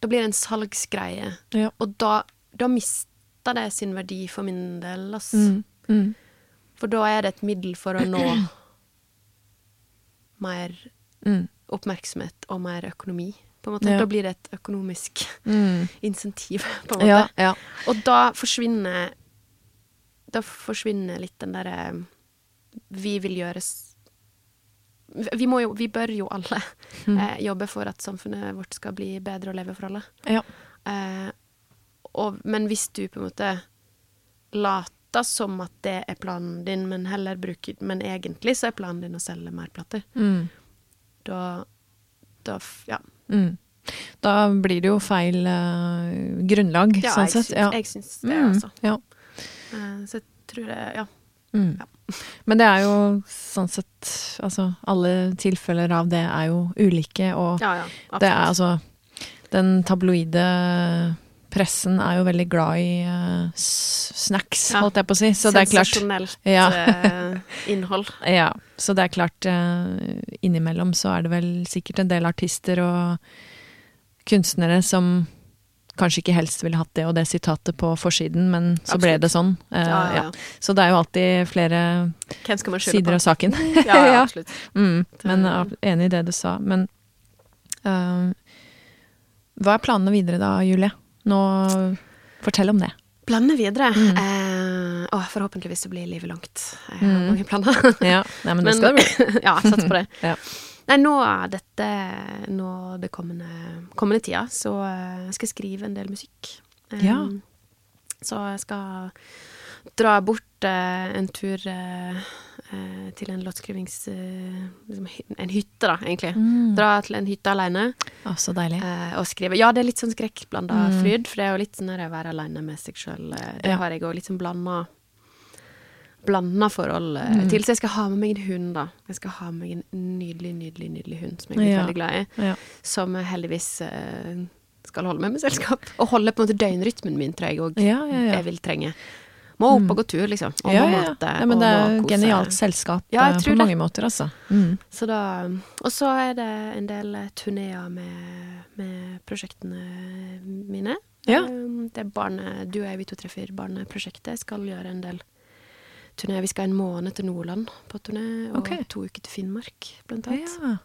Da blir det en salgsgreie. Ja. Og da, da mister det sin verdi for min del, ass. Mm. Mm. For da er det et middel for å nå (clears throat) mer Mm. oppmerksomhet og mer økonomi. Ja. Da blir det et økonomisk Mm. (laughs) insentiv, på en måte. Ja, ja. Og da forsvinner Da forsvinner litt den derre Vi vil gjøre s- Vi må jo Vi bør jo alle Mm. eh, jobbe for at samfunnet vårt skal bli bedre å leve for alle. ja. Eh, og, men hvis du på en måte later som at det er planen din, men heller bruker Men egentlig så er planen din å selge mer plater, Mm. da, da Ja. Mm. Da blir det jo feil eh, grunnlag, ja sånn jeg, sett. syns, Ja. jeg syns det, altså. ja. Eh, så jeg tror det Ja. Mm. Ja. Men det er jo sånn sett Altså, alle tilfeller av det er jo ulike, og Ja, ja. det er altså Den tabloide pressen er jo veldig glad i uh, snacks, holdt jeg på å si. Så det er klart Sensasjonelt Ja. eh, (laughs) innhold. Ja, så det er klart uh, Innimellom så er det vel sikkert en del artister og kunstnere som kanskje ikke helst ville hatt det og det sitatet på forsiden, men så ble det sånn. Uh, Ja, ja, ja. Så det er jo alltid flere sider på? av saken. Ja, (laughs) absolutt. Mm, men er enig i det du sa. Men uh, hva er planene videre da, Julie? Nå Fortell om det. Planene videre. Mm. Eh, å, forhåpentligvis så blir livet langt. Jeg har Mm. mange planer. Ja, Nei, men det skal det bli. (laughs) ja, sats på det. (laughs) Ja. Nei, nå er dette Nå det kommende, kommende tida, så jeg skal skrive en del musikk. Eh, Ja. Så jeg skal dra bort uh, en tur uh, eh, til en låtskrivings... eh, liksom, en hytte, da, egentlig. Mm. Dra til en hytte aleine. Oh, så deilig. Eh, og skrive. Ja, det er litt sånn skrekkblanda Mm. fryd, for det er jo litt sånn å være aleine med seg sjøl. Det Ja. har jeg òg litt sånn blanda Blanda forhold eh, Mm. til. Så jeg skal ha med meg en hund, da. Jeg skal ha med meg en nydelig, nydelig nydelig hund som jeg er Ja. veldig glad i. Ja. Som heldigvis eh, skal holde med med selskap. (laughs) Og holde på en måte døgnrytmen min, tror jeg òg Ja, jeg vil trenge. Må opp Mm. og gå tur, liksom. Og ja, må mate. ja, men det er kose. genialt selskap Ja, eh, på det. mange måter, altså. Mm. Så da, og så er det en del turneer med, med prosjektene mine. Ja. Det barne, Du og jeg, vi to treffer barneprosjektet, skal gjøre en del turneer. Vi skal en måned til Nordland på turné, og okay. to uker til Finnmark, blant annet. Ja.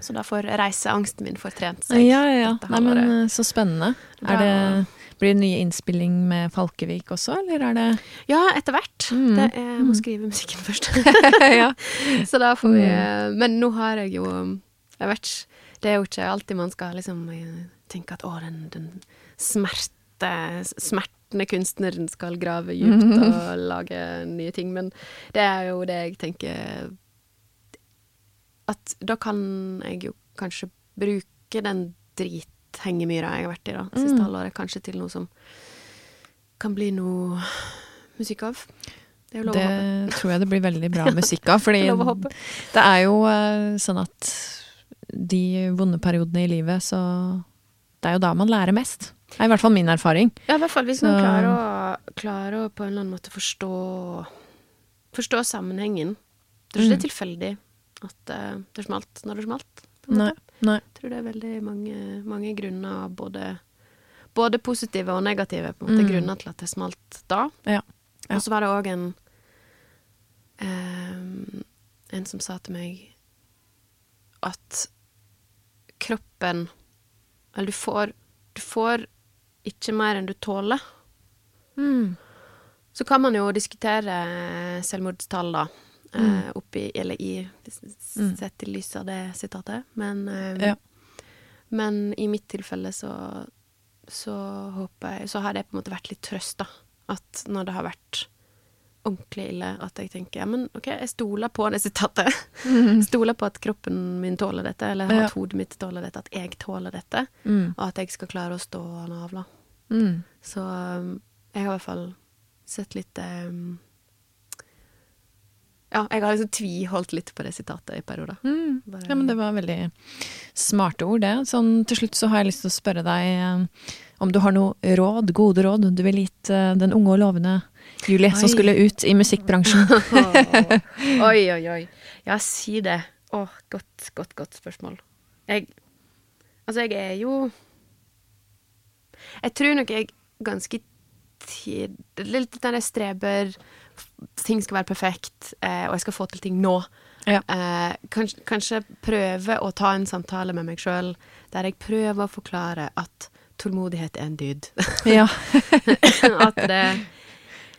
Så da får reiseangsten min fortrent seg. ja, ja, ja. Nei, men eh, så spennende. Er det, blir det ny innspilling med Falkevik også, eller er det Ja, etter hvert. Mm. Det jeg må skrive musikken først. (laughs) Ja. (laughs) Så da får vi Mm. Men nå har jeg jo Jeg vet ikke. Det er jo ikke alltid man skal liksom eh, tenke at å, den, den smerte smertende kunstneren skal grave dypt (laughs) og lage nye ting. Men det er jo det jeg tenker At da kan jeg jo kanskje bruke den drithengemyra jeg har vært i da, siste Mm. halvåret, kanskje til noe som kan bli noe musikk av. Det Det (laughs) tror jeg det blir veldig bra musikk av. Fordi Det det er jo eh, sånn at de vonde periodene i livet, så Det er jo da man lærer mest. Det er i hvert fall min erfaring. Ja, i hvert fall hvis man klarer å, klarer å på en eller annen måte forstå Forstå sammenhengen. Jeg tror ikke det er tilfeldig at eh, det smalt når det smalt. Nei. Nei. Jeg tror det er veldig mange, mange grunner, både både positive og negative på en måte, Mm. grunner til at det smalt da. Ja. Ja. Og så var det òg en ehm, En som sa til meg at kroppen Eller du får Du får ikke mer enn du tåler. Mm. Så kan man jo diskutere selvmordstall, da. Mm. oppi, eller i Mm. Sett i lys av det sitatet. Men, eh, Ja. men i mitt tilfelle så så håper jeg Så har det på en måte vært litt trøst, da. At når det har vært ordentlig ille, at jeg tenker ja, men OK, jeg stoler på det sitatet. (laughs) Stoler på at kroppen min tåler dette, eller Ja. at hodet mitt tåler dette, at jeg tåler dette. Mm. Og at jeg skal klare å stå og navle. Mm. Så um, jeg har i hvert fall sett litt um, Ja, jeg har liksom tviholdt litt på det sitatet i perioder. Mm. Ja, men det var veldig smarte ord, det. Sånn til slutt så har jeg lyst til å spørre deg eh, om du har noe råd, gode råd, du ville gitt eh, den unge og lovende Julie som skulle ut i musikkbransjen. (laughs) oi, oi, oi. Ja, si det. Å, godt, godt, godt spørsmål. Jeg Altså, jeg er jo Jeg tror nok jeg ganske tid Litt den jeg streber Ting skal være perfekt, eh, og jeg skal få til ting nå. Ja. Eh, kanskje, kanskje prøve å ta en samtale med meg sjøl der jeg prøver å forklare at tålmodighet er en dyd. ja. (laughs) at det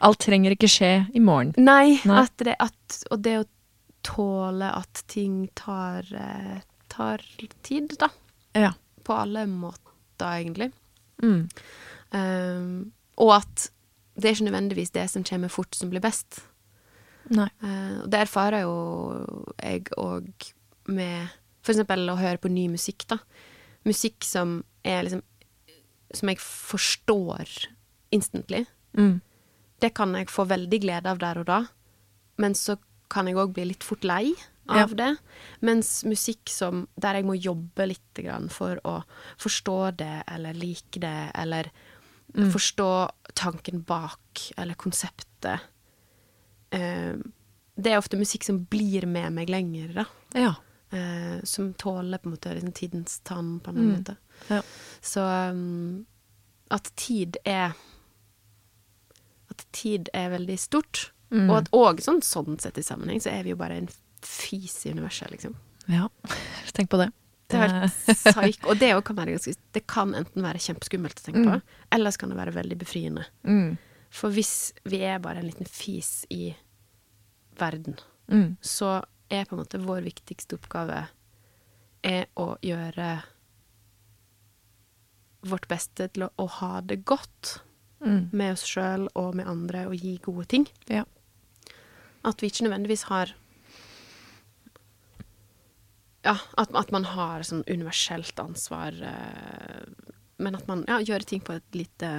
Alt trenger ikke skje i morgen. Nei, Nei. At det, at, og det å tåle at ting tar, eh, tar tid, da. Ja. På alle måter, egentlig. Mm. Um, og at det er ikke nødvendigvis det som kommer fort, som blir best. Nei. Uh, og det erfarer jo jeg òg med eksempel å høre på ny musikk, da. Musikk som er liksom Som jeg forstår instantly. Mm. Det kan jeg få veldig glede av der og da, men så kan jeg òg bli litt fort lei av det. Mens musikk som, der jeg må jobbe litt grann for å forstå det, eller like det, eller forstå tanken bak, eller konseptet eh, Det er ofte musikk som blir med meg lenger, da. Ja. Eh, som tåler på en måte liksom, tidens tann, på en Mm. måte. Ja. Så um, at tid er At tid er veldig stort. Mm. Og at òg sånn, sånn sett i sammenheng, så er vi jo bare en fis i universet, liksom. ja. Tenk på det. Det er helt psyk. Og det, kan være ganske, det kan enten være kjempeskummelt å tenke på, eller så kan det være veldig befriende. Mm. For hvis vi er bare en liten fis i verden, Mm. så er på en måte vår viktigste oppgave er å gjøre vårt beste til å, å ha det godt Mm. med oss sjøl og med andre og gi gode ting. Ja. At vi ikke nødvendigvis har Ja, at, at man har sånn universelt ansvar, uh, men at man ja, gjør ting på et lite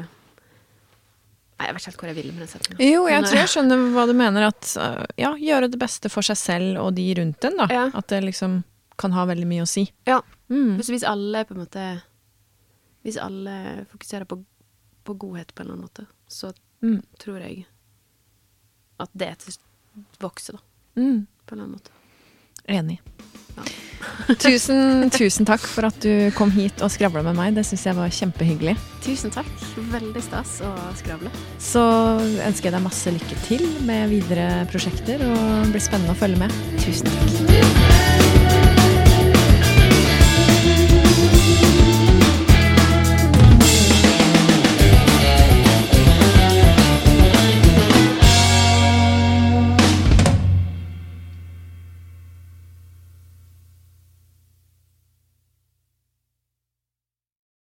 Nei, jeg vet ikke helt hvor jeg vil med den setningen. Jo, jeg Men, tror jeg skjønner hva du mener. At uh, ja, gjøre det beste for seg selv og de rundt en, da. Ja. At det liksom kan ha veldig mye å si. Ja. Mm. Hvis, hvis alle på en måte Hvis alle fokuserer på, på godhet på en eller annen måte, så Mm. tror jeg at det til vokser, da. Mm. På en eller annen måte. Enig. Ja. Tusen, tusen takk for at du kom hit og skravla med meg. Det syns jeg var kjempehyggelig. Tusen takk. Veldig stas å skravle. Så ønsker jeg deg masse lykke til med videre prosjekter, og det blir spennende å følge med. Tusen takk.